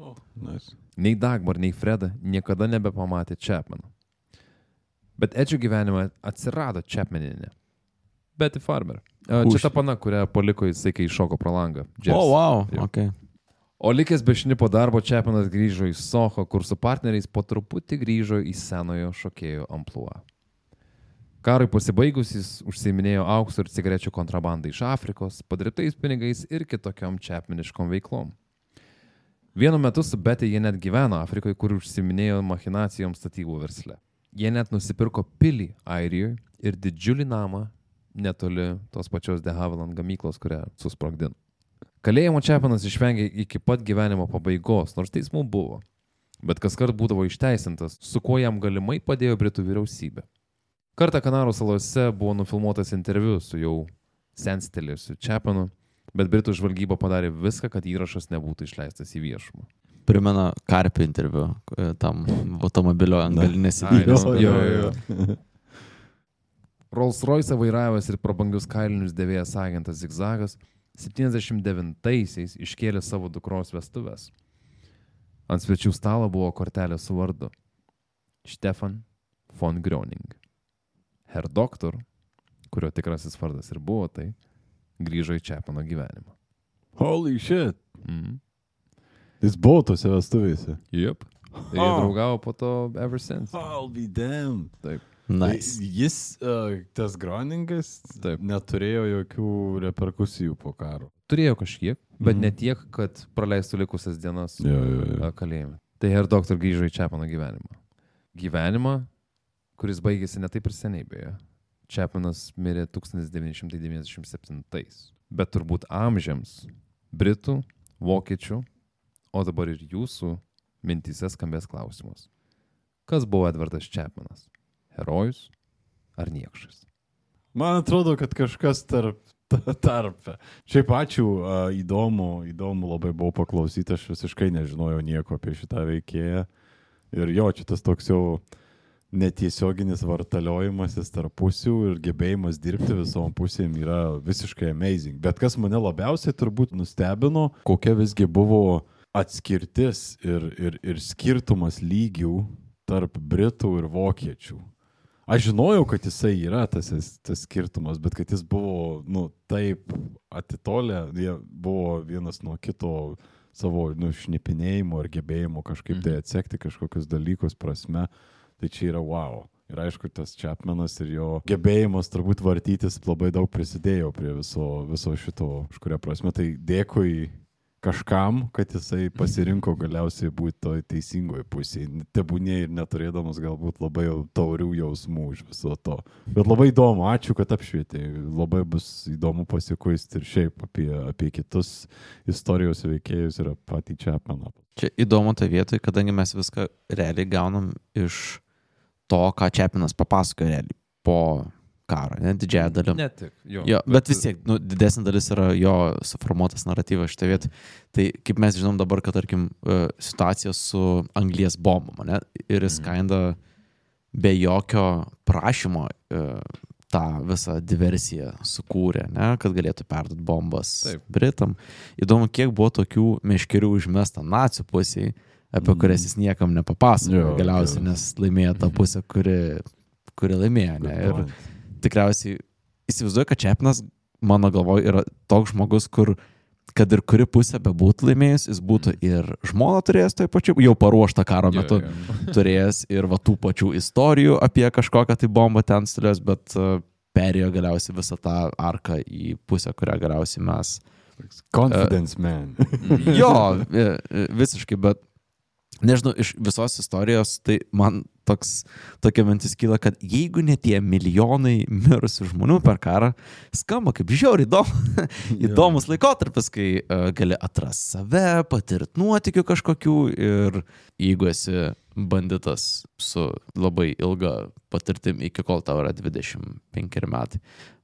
O, nice. Nei Dagmar, nei Freda niekada nebepamatė Chapmano. Bet Edžio gyvenime atsirado Chapmaninė. Betty Farmer. E, Čia ta pana, kurią paliko jisai, kai iššoko pro langą. O, oh, wow. Jo. Okay. O likęs be šnipo darbo Čepanas grįžo į Soho, kur su partneriais po truputį grįžo į senojo šokėjo ampluą. Karui pasibaigus jis užsiminėjo aukso ir cigarečių kontrabandą iš Afrikos, padirbtais pinigais ir kitokiom čepmeniškom veiklom. Vienu metu su Betė jie net gyveno Afrikoje, kur užsiminėjo machinacijom statybų versle. Jie net nusipirko pilį Airijoje ir didžiulį namą netoli tos pačios De Havilland gamyklos, kurią susprogdino. Kalėjimo Čepanas išvengė iki pat gyvenimo pabaigos, nors teismų buvo. Bet kas kart būdavo išteisintas, su kuo jam galimai padėjo Britų vyriausybė. Kartą Kanarų salose buvo nufilmuotas interviu su jau senstelėjusiu Čepanu, bet Britų žvalgyba padarė viską, kad įrašas nebūtų išleistas į viešumą. Primena karpį interviu e, tam automobilio ant galinės jo. Rolls Royce vairavęs ir prabangius kailinius dėvėjęs agentas Zigzagas 79-aisiais iškėlė savo dukros vestuves. Ant svečių stalo buvo kortelė su vardu Stefan von Gröning. Herr Doktor, kurio tikrasis vardas ir buvo tai, grįžo į Čepano gyvenimą. Holy shit. Mm. Jis buvo tose vestuvėse. Yep. Ir jie Oh. draugavo po to ever since. I'll be damned. Taip. Nice. Jis, uh, tas Groningas, Taip. neturėjo jokių reperkusijų po karo. Turėjo kažkiek, bet Mhm. ne tiek, kad praleistų likusias dienas Jo, jo, jo. a, kalėjime. Tai Herr Doktor grįžo į Čiapano gyvenimą. Gyvenimą, kuris baigėsi ne taip ir seniai beje. Čiapanas mirė 1997. Bet turbūt amžiams Britų, Vokiečių, o dabar ir jūsų mintise skambės klausimas. Kas buvo Edvardas Čiapanas? Herojus ar niekšas? Man atrodo, kad kažkas tarp. tarp. Šiaip ačiū, uh, įdomu, įdomu labai buvo paklausyti, aš visiškai nežinojau nieko apie šitą veikėją. Ir jo, čia tas toks jau netiesioginis vartaliojimasis tarp pusių ir gebėjimas dirbti visom pusėm yra visiškai amazing. Bet kas mane labiausiai turbūt nustebino, kokia visgi buvo atskirtis ir, ir, ir skirtumas lygių tarp Britų ir Vokiečių. Aš žinojau, kad jisai yra tas, tas skirtumas, bet kad jis buvo, nu, taip atitolę, jie buvo vienas nuo kito savo, nu, šnipinėjimo ar gebėjimo kažkaip tai atsekti kažkokius dalykus prasme, tai čia yra wow. Ir aišku, tas Čapmenas ir jo gebėjimas turbūt vartytis labai daug prisidėjo prie viso, viso šito, už kurią prasme. Tai dėkui kažkam, kad jisai pasirinko galiausiai būti toj teisingoje pusėje. Tebūnė ir neturėdamas galbūt labai taurių jausmų iš viso to. Bet labai įdomu, ačiū, kad apšvietė. Labai bus įdomu pasikuisti ir šiaip apie, apie kitus istorijos veikėjus ir patį Čapmeną. Čia įdomu ta vietoje, kadangi mes viską realiai gaunam iš to, ką Čiapinas papasakojo realiai po karo, ne didžiąją dalim. Ne tik. Jo, Jo, bet vis tiek, nu, didesnė dalis yra jo suformuotas naratyvas šitą vietą. Tai kaip mes žinom dabar, kad, tarkim, e, situacija su anglies bombom, ne? Ir jis kinda be jokio prašymo e, tą visą diversiją sukūrė, ne? kad galėtų perduoti bombas Taip. Britam. Įdomu, kiek buvo tokių meškerių užmesta nacijų pusiai, apie kurias jis niekam nepapasakojo Jo, galiausiai, jo. nes laimėjo tą pusę, kuri, kuri laimėjo. Ne? Ir, tikriausiai įsivaizduoju, kad Čepinas, mano galvoje, yra toks žmogus, kur kad ir kuri pusė bebūtų laimėjus, jis būtų ir žmoną turėjęs toj pačiu, jau paruoštą karo Jo, metu, jo. turėjęs ir va tų pačių istorijų apie kažkokią tai bombą ten stilės, bet uh, perėjo galiausiai visą tą arką į pusę, kurią galiausiai mes. Confidence man. Jo, e, e, visiškai, bet nežinau, iš visos istorijos, tai man toks, tokia mintis kyla, kad jeigu ne tie milijonai mirusių žmonių per karą, skamba kaip žiauri įdomu, įdomus laikotarpis, kai uh, gali atrasti save, patirti nuotikių kažkokių ir jeigu esi banditas su labai ilga patirtim iki kol tau yra 25 metai.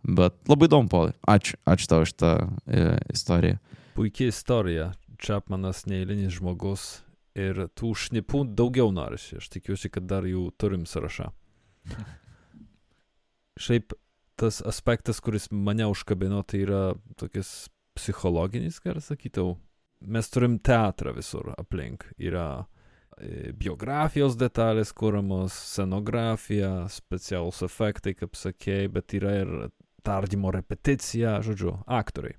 Bet labai įdomu, Polai. Ačiū, ačiū tau už tą e, istoriją. Puikiai istorija. Čapmanas neįlinis žmogus ir tų šnipų daugiau norisi. Aš tikiuosi, kad dar jų turim sąrašą. Šiaip tas aspektas, kuris mane užkabino, tai yra tokis psichologinis, ką sakytau. Mes turim teatrą visur aplink. Yra e, biografijos detalės kūramos, scenografija, specialūs efektai, kaip sakėjai, bet yra ir tardymo repeticija, žodžiu, aktoriai.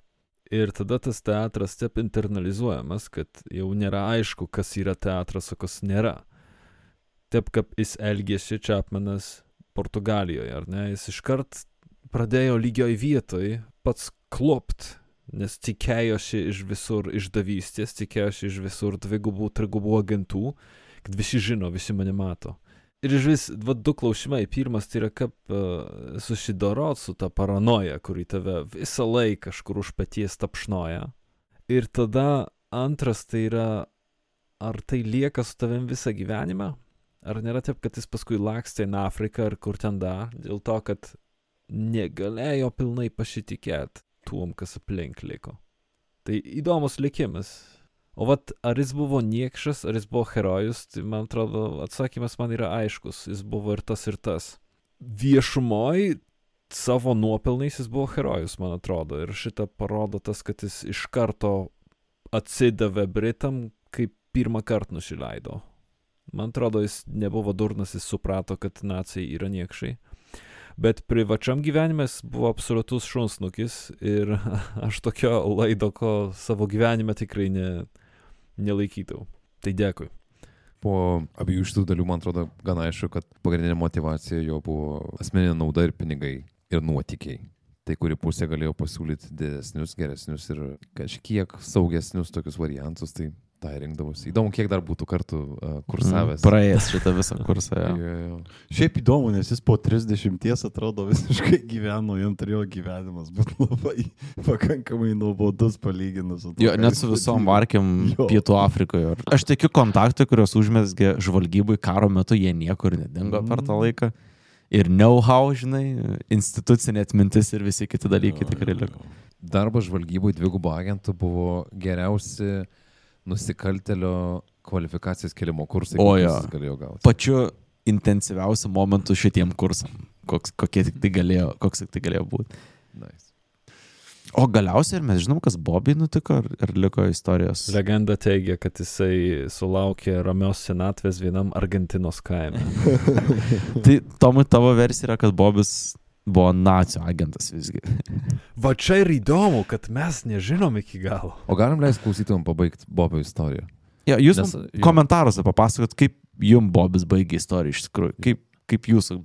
Ir tada tas teatras taip internalizuojamas, kad jau nėra aišku, kas yra teatras, o kas nėra. Taip kaip jis elgėsi Čapmanas Portugalijoje, ar ne? Jis iškart pradėjo lygioj vietoj pats klopt, nes tikėjosi iš visur išdavystės, tikėjosi iš visur dvigubų, trigubų agentų, kad visi žino, visi mane mato. Ir iš vis, va, du klausimai. Pirmas tai yra, kaip uh, susidorot su ta paranoja, kuri tave visą laiką kažkur už paties tapšnoja. Ir tada antras tai yra, ar tai lieka su tavim visą gyvenimą? Ar nėra taip, kad jis paskui lakstė į Afriką ar kur ten da, dėl to, kad negalėjo pilnai pasitikėti tuom, kas aplink liko. Tai įdomus likimas. O vat, ar jis buvo niekšas, ar jis buvo herojus, tai man atrodo, atsakymas man yra aiškus. Jis buvo ir tas, ir tas. Viešumoj savo nuopelnais jis buvo herojus, man atrodo. Ir šitą parodo tas, kad jis iš karto atsidavė Britam, kaip pirmą kartą nusileido. Man atrodo, jis nebuvo durnas, jis suprato, kad nacijai yra niekšai. Bet privačiam gyvenime jis buvo absoliutus šunsnukis ir aš tokio laido, ko savo gyvenime tikrai ne, nelaikytau. Tai dėkui. Po abiejų šitų dalių, man atrodo, gana aišku, kad pagrindinė motivacija jo buvo asmeninė nauda ir pinigai ir nuotykiai. Tai kuri pusė galėjo pasiūlyti didesnius, geresnius ir kažkiek saugesnius tokius variantus, tai tą ir rinkdavosi. Įdomu, kiek dar būtų kartų uh, kursavęs. Praėjęs šitą visą kursą. jo. Jo, jo. Šiaip įdomu, nes jis po 30 atrodo visiškai gyveno, jam turėjo gyvenimas, bet labai pakankamai nuobodus palyginus su tuo, Jo, net su visom varkiam Jo. Pietų Afrikoje. Aš tikiu kontaktai, kuriuos užmesgė žvalgybai karo metu, jie niekur nedingo per tą laiką. Ir know-how, žinai, institucinė atmintis ir visi kiti dalykai tikrai liko. Darbas žvalgybai dvigubų agentų buvo geriausi nusikaltelio kvalifikacijos kelimo kursai, O jo. jis galėjo gauti. Pačiu intensyviausiu momentu šitiem kursam. Koks, kokie tik tai galėjo, koks tik tai galėjo būti. Nice. O galiausiai ir mes žinom, kas Bobiai nutiko, ar, ar liko istorijos. Legenda teigia, kad jisai sulaukė ramios senatvės vienam Argentinos kaime. Tai Tomai tavo versija yra, kad Bobis buvo nacijų agentas visgi. Va čia ir įdomu, kad mes nežinom iki galo. O galim leisti klausytojams pabaigti Bobio istoriją? Ja, jūs Nes, komentaruose papasakot, kaip jums Bobis baigė istoriją iš tikrųjų. Kaip, kaip jūsų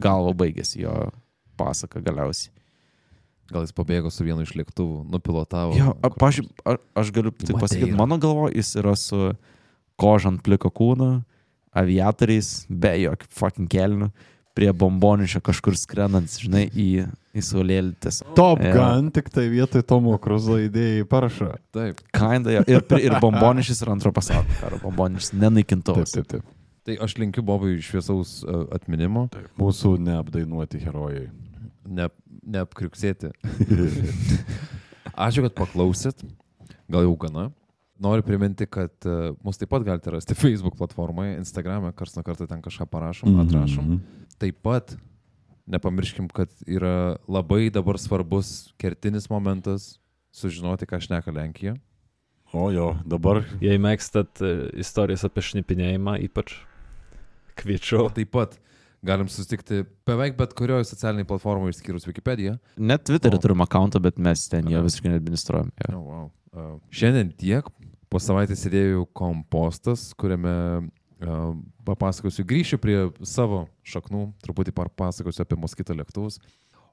galvo baigėsi jo pasaka galiausiai. Gal jis pabėgo su vienu iš lėktuvų, nupilotavo. Jo, a- pavyzdžiui, a- aš galiu tik Madeira. pasakyti, mano galvo jis yra su kožant pliko kūno, aviatoriais, be jokio fucking kelnių, prie bombonišio kažkur skrendant, žinai, į, į saulėlį tiesiog. Top Jo. Gun, tik tai vietoj Tomo Kruzo idėjai parašą. Taip. Kinda, jo. ir, ir bombonišis yra antro pasaulio karo bombonišis, Taip, nenaikintuvas. taip, taip. Tai aš linkiu Bobui šviesaus uh, atminimo, Mūsų neapdainuoti herojai. ne, neapkriuksėti. Ačiū, kad paklausėt. Gal jau gana. Noriu priminti, kad uh, mus taip pat galite rasti Facebook platformoje, Instagram'e, kars nuo karto ten kažką parašom, atrašom. Taip pat nepamirškim, kad yra labai dabar svarbus kertinis momentas sužinoti, ką šneka Lenkija. O jo, dabar Jei mėgstat e, istorijas apie šnipinėjimą, ypač kviečiu. O taip pat galim susitikti beveik bet kurioje socialinėje platformoje išskyrus Wikipediją. Net Twitter'e O. turim akantą, bet mes ten jo visiškai neadministruojam. Jo. Oh, wow. uh, šiandien tiek. Po savaitės įdėjau kompostas, kuriame papasakosiu, grįšiu prie savo šaknų, truputį papasakosiu apie moskito lėktuvus.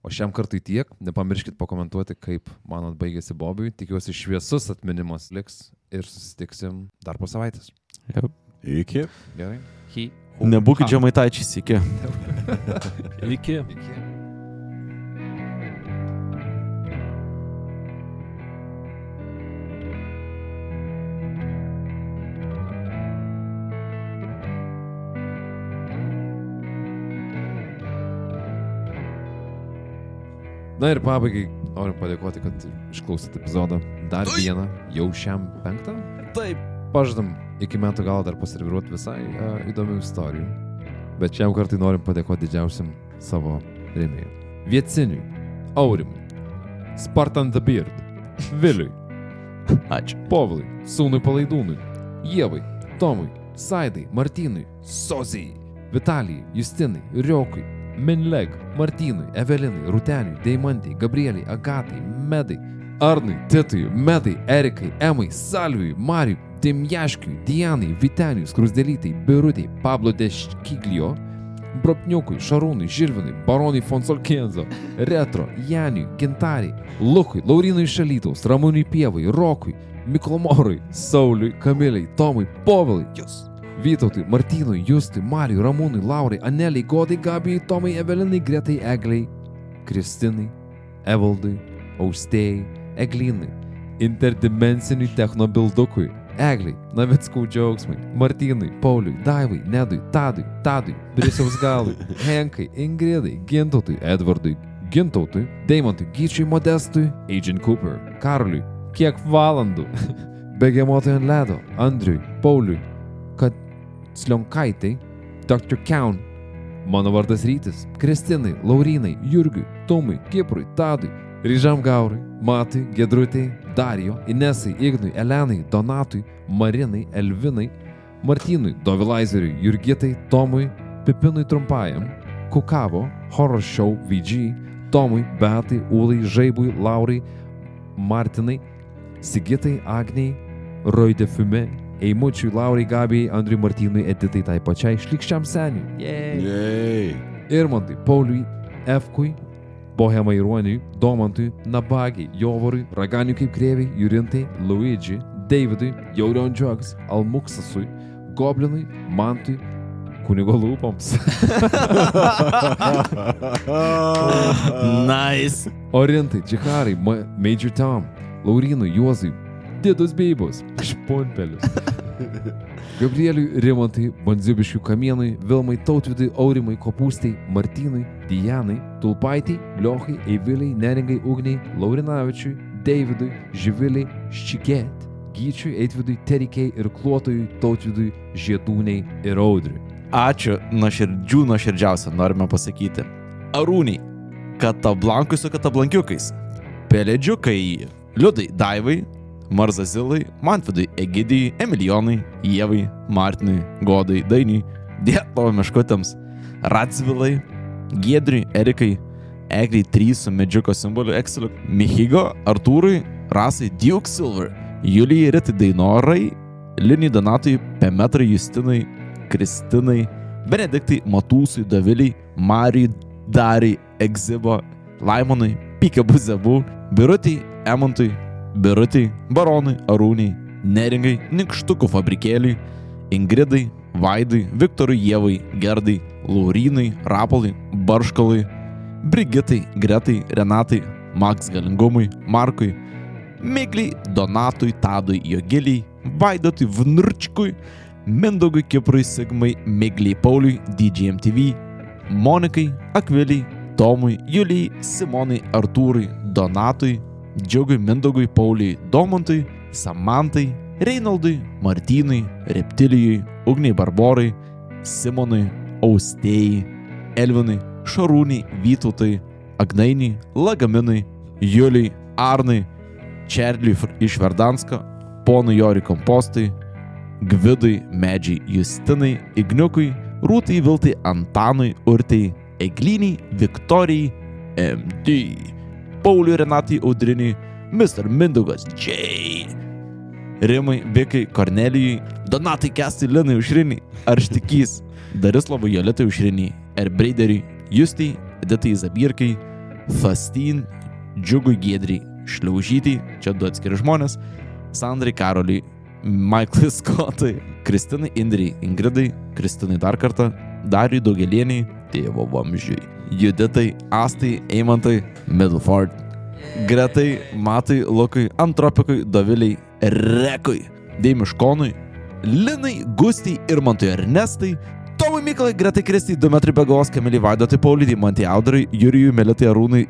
O šiam kartui tiek. Nepamirškit pakomentuoti, kaip manot baigėsi Bobiui. Tikiuosi šviesus atminimas liks ir susitiksim dar po savaitės. Jo. iki. Gerai? Nebūkit žemaitaičiai, iki. Iki. Iki. Na ir pabaigai noriu padėkoti, kad išklausėte epizodą. Dar vieną, jau šiam penktą. Taip. Pažadam, iki metų galo dar paserviruoti visai uh, įdomių istorijų. Bet šiam kartui norim padėkoti didžiausiam savo rėmėjui. Vieciniui, Aurimui, Spartan the Beard, Viliui, Ačiū. Povilui, Sūnui Palaidūnui, Jėvai, Tomui, Saidai, Martynui, Sozijai, Vitalijai, Justinai, Riokui, Minleg, Martynui, Evelinai, Rūteniui, Deimantai, Gabrieliai, Agatai, Medai, Arnui, Titui, Medai, Erikai, Emai, Salviui, Mariui, Dimjaškiui, Dianai, Viteniui, Skrusdelytai, Birutei, Pablo Deškiglio, Bropniukui, Šarūnui, Žilvinui, Baronui Fonsolkenzo, Retro, Janiui, Gintariai, Lukui, Laurinui Šalytaus, Ramūnui Pievai, Rokui, Miklomorui, Sauliui, Kamiliai, Tomui, Povilai, Jūs. Vytautui, Martynui, Justui, Mariui, Ramūnui, Laurai, Aneliai, Godai, Gabijai, Tomai, Evelinai, Gretai, Egliai, Kristinai, Evaldui, Austėjai, Eglinai, interdimensiniui technobildukui, Egliai, Navickų džiaugsmai, Martynui, Pauliui, Daivai, Nedui, Tadui, Tadui, Brisiaus galui, Henkai, Ingridai, Gintautui, Edvardui, Gintautui, Deimantui, Gyčiui, Modestui, Agent Cooper, Karliui, kiek valandų, Begemotui ant ledo, Andriui, Pauliui, Slionkaitai, Dr. Kaun, mano vardas Rytis, Kristinai, Laurinai, Jurgiui, Tomui, Kiprui, Tadui, Ryžam Gaurui, Matui, Gedrutei, Darijo, Inesai, Ignui, Elenai, Donatui, Marinai, Elvinai, Martynui, Dovilaizeriui, Jurgitai, Tomui, Pipinui Trumpajam, Kukavo, Horror Show, VG, Tomui, Betai, Ulai, Žaibui, Laurai, Martinai, Sigitai, Agniai, Roidefume, Eimučiui, Laurai, Gabijai, Andriui Martynui, Editai, tai pačiai šlikščiam seniui. Jei. Jei. Irmantui, Pauliui, Efkui, Bohemai Ruoniui, Domantui, Nabagiai, Jovorui, Raganiui kaip Krėviai, Jurintai, Luigi, Davidui, Jaurion Džogs, Almuksasui, Goblinui, Mantui, kunigo lūpoms. Nice. Orintai, Džiharai, Ma- Major Tom, Laurinui, Juozui, Didus Beibus, Šponpelius. Gabrieliui, Rimantai, Banzibiškių kamienui, Vilmai, Tautvidui, Aurimai, Kopūstai, Martynui, Dijanai, Tulpaitai, Liochai, Eiviliai, Neringai, Ugniai, Laurinavičiui, Davidui, Živiliai, Ščikėt, Gyčiui, Eitvidui, Terikiai ir Kluotojui, Tautvidui, Žiedūniai ir Audriui. Ačiū nuoširdžių nuoširdžiausia, norime pasakyti. Arūniai, katablankui su katablankiukais. Pelėdžiukai, Liudai, Daivai, Marzazilai, Mantvidui, Egidijai, Emilijonai, Jėvai, Martinui, Godai, Dainiui, Dietlovo meškutėms, Ratsvilai, Giedriui, Erikai, Egliai 3 su medžiuko simboliu Exceliu, Mihigo, Artūrui, Rasai, Duke Silver, Julijai Ritai Dainorai, Linijai Donatui, Pemetrai Justinai, Kristinai, Benediktai, Matūsui, Daviliai, Marijai, Dariai, Egzibo, Laimonui, Pykė Buzebu, Birutį, Emantui, Birutį, Baronui, Arūniai, Neringai, Nikštukų fabrikėliui, Ingridai, Vaidai, Viktorui, Jėvai, Gerdai, Laurinai, Rapolai, Barškalui, Brigitai, Gretai, Renatai, Max Galingumui, Markui, Migliai, Donatui, Tadui, Jogiliai, Vaidotui, Vnurčkui, Mindaugui, Kiprui, Sigmai, Migliai, Pauliui, DJMTV, Monikai, Akviliai, Tomui, Julijai, Simonai, Artūrui, Donatui, Džiugui, Mindaugui, Pauliui, Domantui, Samantai, Reinaldui, Martynui, Reptilijui, Ugniai Barborai, Simonui, Austėjai, Elvinui, Šarūnai, Vytautai, Agnainiai, Lagaminui, Juliai, Arnai, Čerliui iš Verdansko, ponui Jori Kompostui, Gvidui, Medžiai, Justinai, Igniukui, Rūtai Viltai, Antanui, Urtai, Egliniai, Viktorijai, MD, Pauliui Renatai Audriniui, Mr. Mindaugas J. Rimai, Vikai, Kornelijui, Donatai Kestai, Linai Užriniai, Arštikys, Darislavui Jolitai Užriniai, Erbreideriui, Justai, Editai Zabirkai, Fastin, Džiugui Giedriai, Šliaužytai, čia du atskiri žmonės, Sandrai Karoliui, Michaelui Scottai, Kristinai Indriai, Ingridai, Kristinai dar kartą, Dariui Daugelieniai, tėvo vamžiui, Juditai, Astai, Eimantai, Middleford, Gretai, Matui, Lukui, Antropikui, Doviliai, Rekui, Deimiškonui, Linai, Gustijai, Irmantui Ernestai, Tomui Mykolai, Gretai Kristai, Dumetrai Begos, Kamiliai Vaidotai, Pauliai, Mantai Audrai, Jurijui, Melitai Arūnai,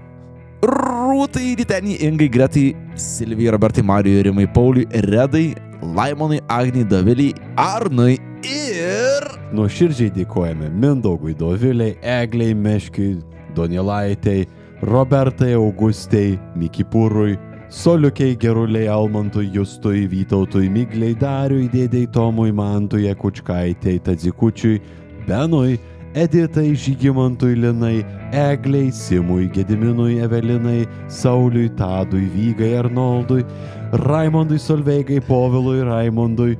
Rūtai, Ritenį, Ingai, Gretai, Silvijai, Robertai, Marijui, Rimai, Pauliui, Redai, Laimonui, Agniai, Daviliai, Arnui ir... Nuoširdžiai dėkojame Mindaugui, Doviliai, Egliai, Meškiui, Donielaitei, Robertai, Augustai, Mikipūrui, Soliukiai, Geruliai, Almantui, Justui, Vytautui, Migliai, Dariui, Dėdėjai, Tomui, Mantui, Kučkaitei, Tadzikučiui, Benui, Editai, Žygimantui, Linai, Egliai, Simui, Gediminui, Evelinai, Sauliui, Tadui, Vygai, Arnoldui, Raimondui, Solveigai, Povilui, Raimondui,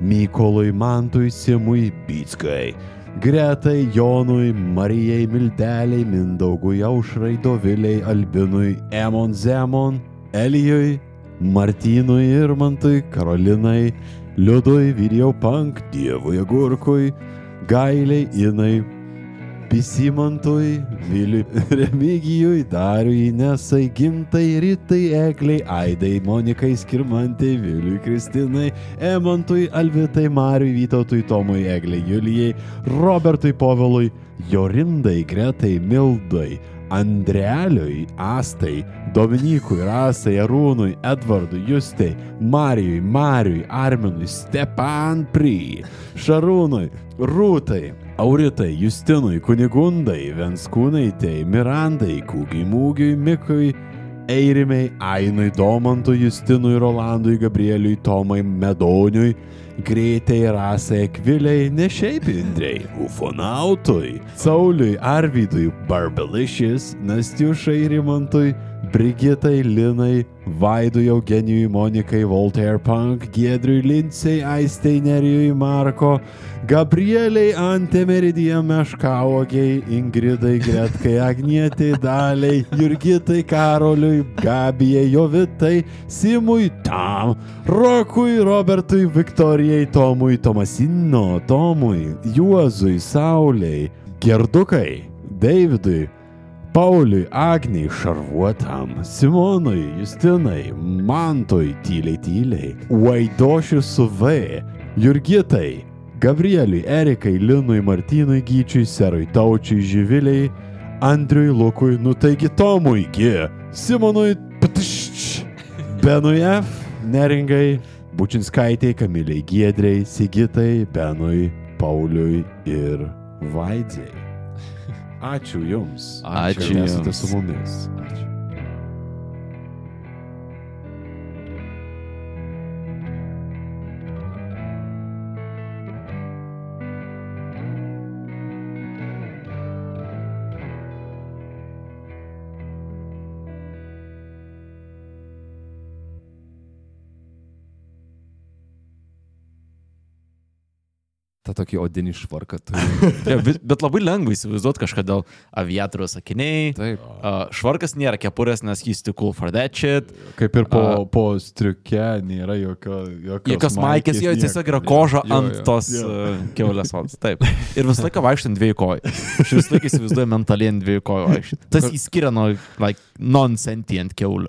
Mykolui, Mantui, Simui, Bitskai, Gretai, Jonui, Marijai, Mildeliai, Mindaugui, Aušrai, Doviliai, Albinui, Emon Zemon, Elijui, Martynui, Irmantui, Karolinai, Liudui, Vyriau Pank, Dievui, Agurkui, Gailiai, Inai, Pisimantui, Viliui, Remigijui, Dariui, Nesai, Gintai, Ritai, Ekliai, Aidai, Monikai, Skirmantai, Viliui, Kristinai, Emantui, Alvitai, Mariui, Vytautui, Tomui, Egliai, Julijai, Robertui, Povilui, Jorindai, Gretai, Mildai, Andreliui, Astai, Dominikui, Rasai, Arūnui, Edvardui, Justai, Marijui, Mariui, Arminui, Stepan Pry, Šarūnui, Rūtai, Auritai, Justinui, Kunigundai, Venskūnaitai, Mirandai, Kūgiai Mūgiui, Mikui, Eirimai, Ainui, Domantui, Justinui, Rolandui, Gabrieliui, Tomai, Medoniui, Greitai, Rasai, Ekviliai, ne šiaip Indrei, Ufonautui, Sauliui, Arvidui, Barbelicious, Nastiušai, Rimantui, Brigitai, Linai, Vaidui, Eugenijui, Monikai, Voltaire Punk, Giedriui, Lincei, Aistei, Nerijui, Marko, Gabrieliai, Antemeridija, Meškauogiai, Ingridai, Gretkai, Agnietai, Daliai, Jurgitai, Karoliui, Gabijai, Jovitai, Simui, Tam, Rokui, Robertui, Viktorijai, Tomui, Tomasino, Tomui, Juozui, Sauliai, Gerdukai, Davidui, Pauliui, Agniai, Šarvuotam, Simonui, Justinai, Mantui, tyliai tyliai, Vaidošiui su V, Jurgitai, Gabrieliui, Erikai, Linui, Martynui, Gyčiui, Serui, Taučiui, Živiliai, Andriui, Lukui, nu taigi Tomui, G, Simonui, Ptšč, Benui F, Neringai, Bučinskaitė, Kamiliai Giedrei, Sigitai, Benui, Pauliui ir Vaidzei. Ačiū Jums. Ačiū kad esate Jums. su mumis. Ta tokį odinį švarką turi. Ja, bet, bet labai lengva įsivaizduoti kažkodėl aviatoriaus akiniai. Taip. Uh, švarkas nėra kepurės, nes jis too cool for that shit. Kaip ir po, A. po striuke nėra jokio, jokios, Jokios maikės, jo tiesiog yra koža Jo, ant jo. tos uh, keulės odos. Taip. Ir visą laiką vaikštant ant dviejų kojų. Aš visą laiką įsivaizduoju mentaliai ant dviejų kojų vaikščioti. Tas įskiria nuo like, non-sentient keulių.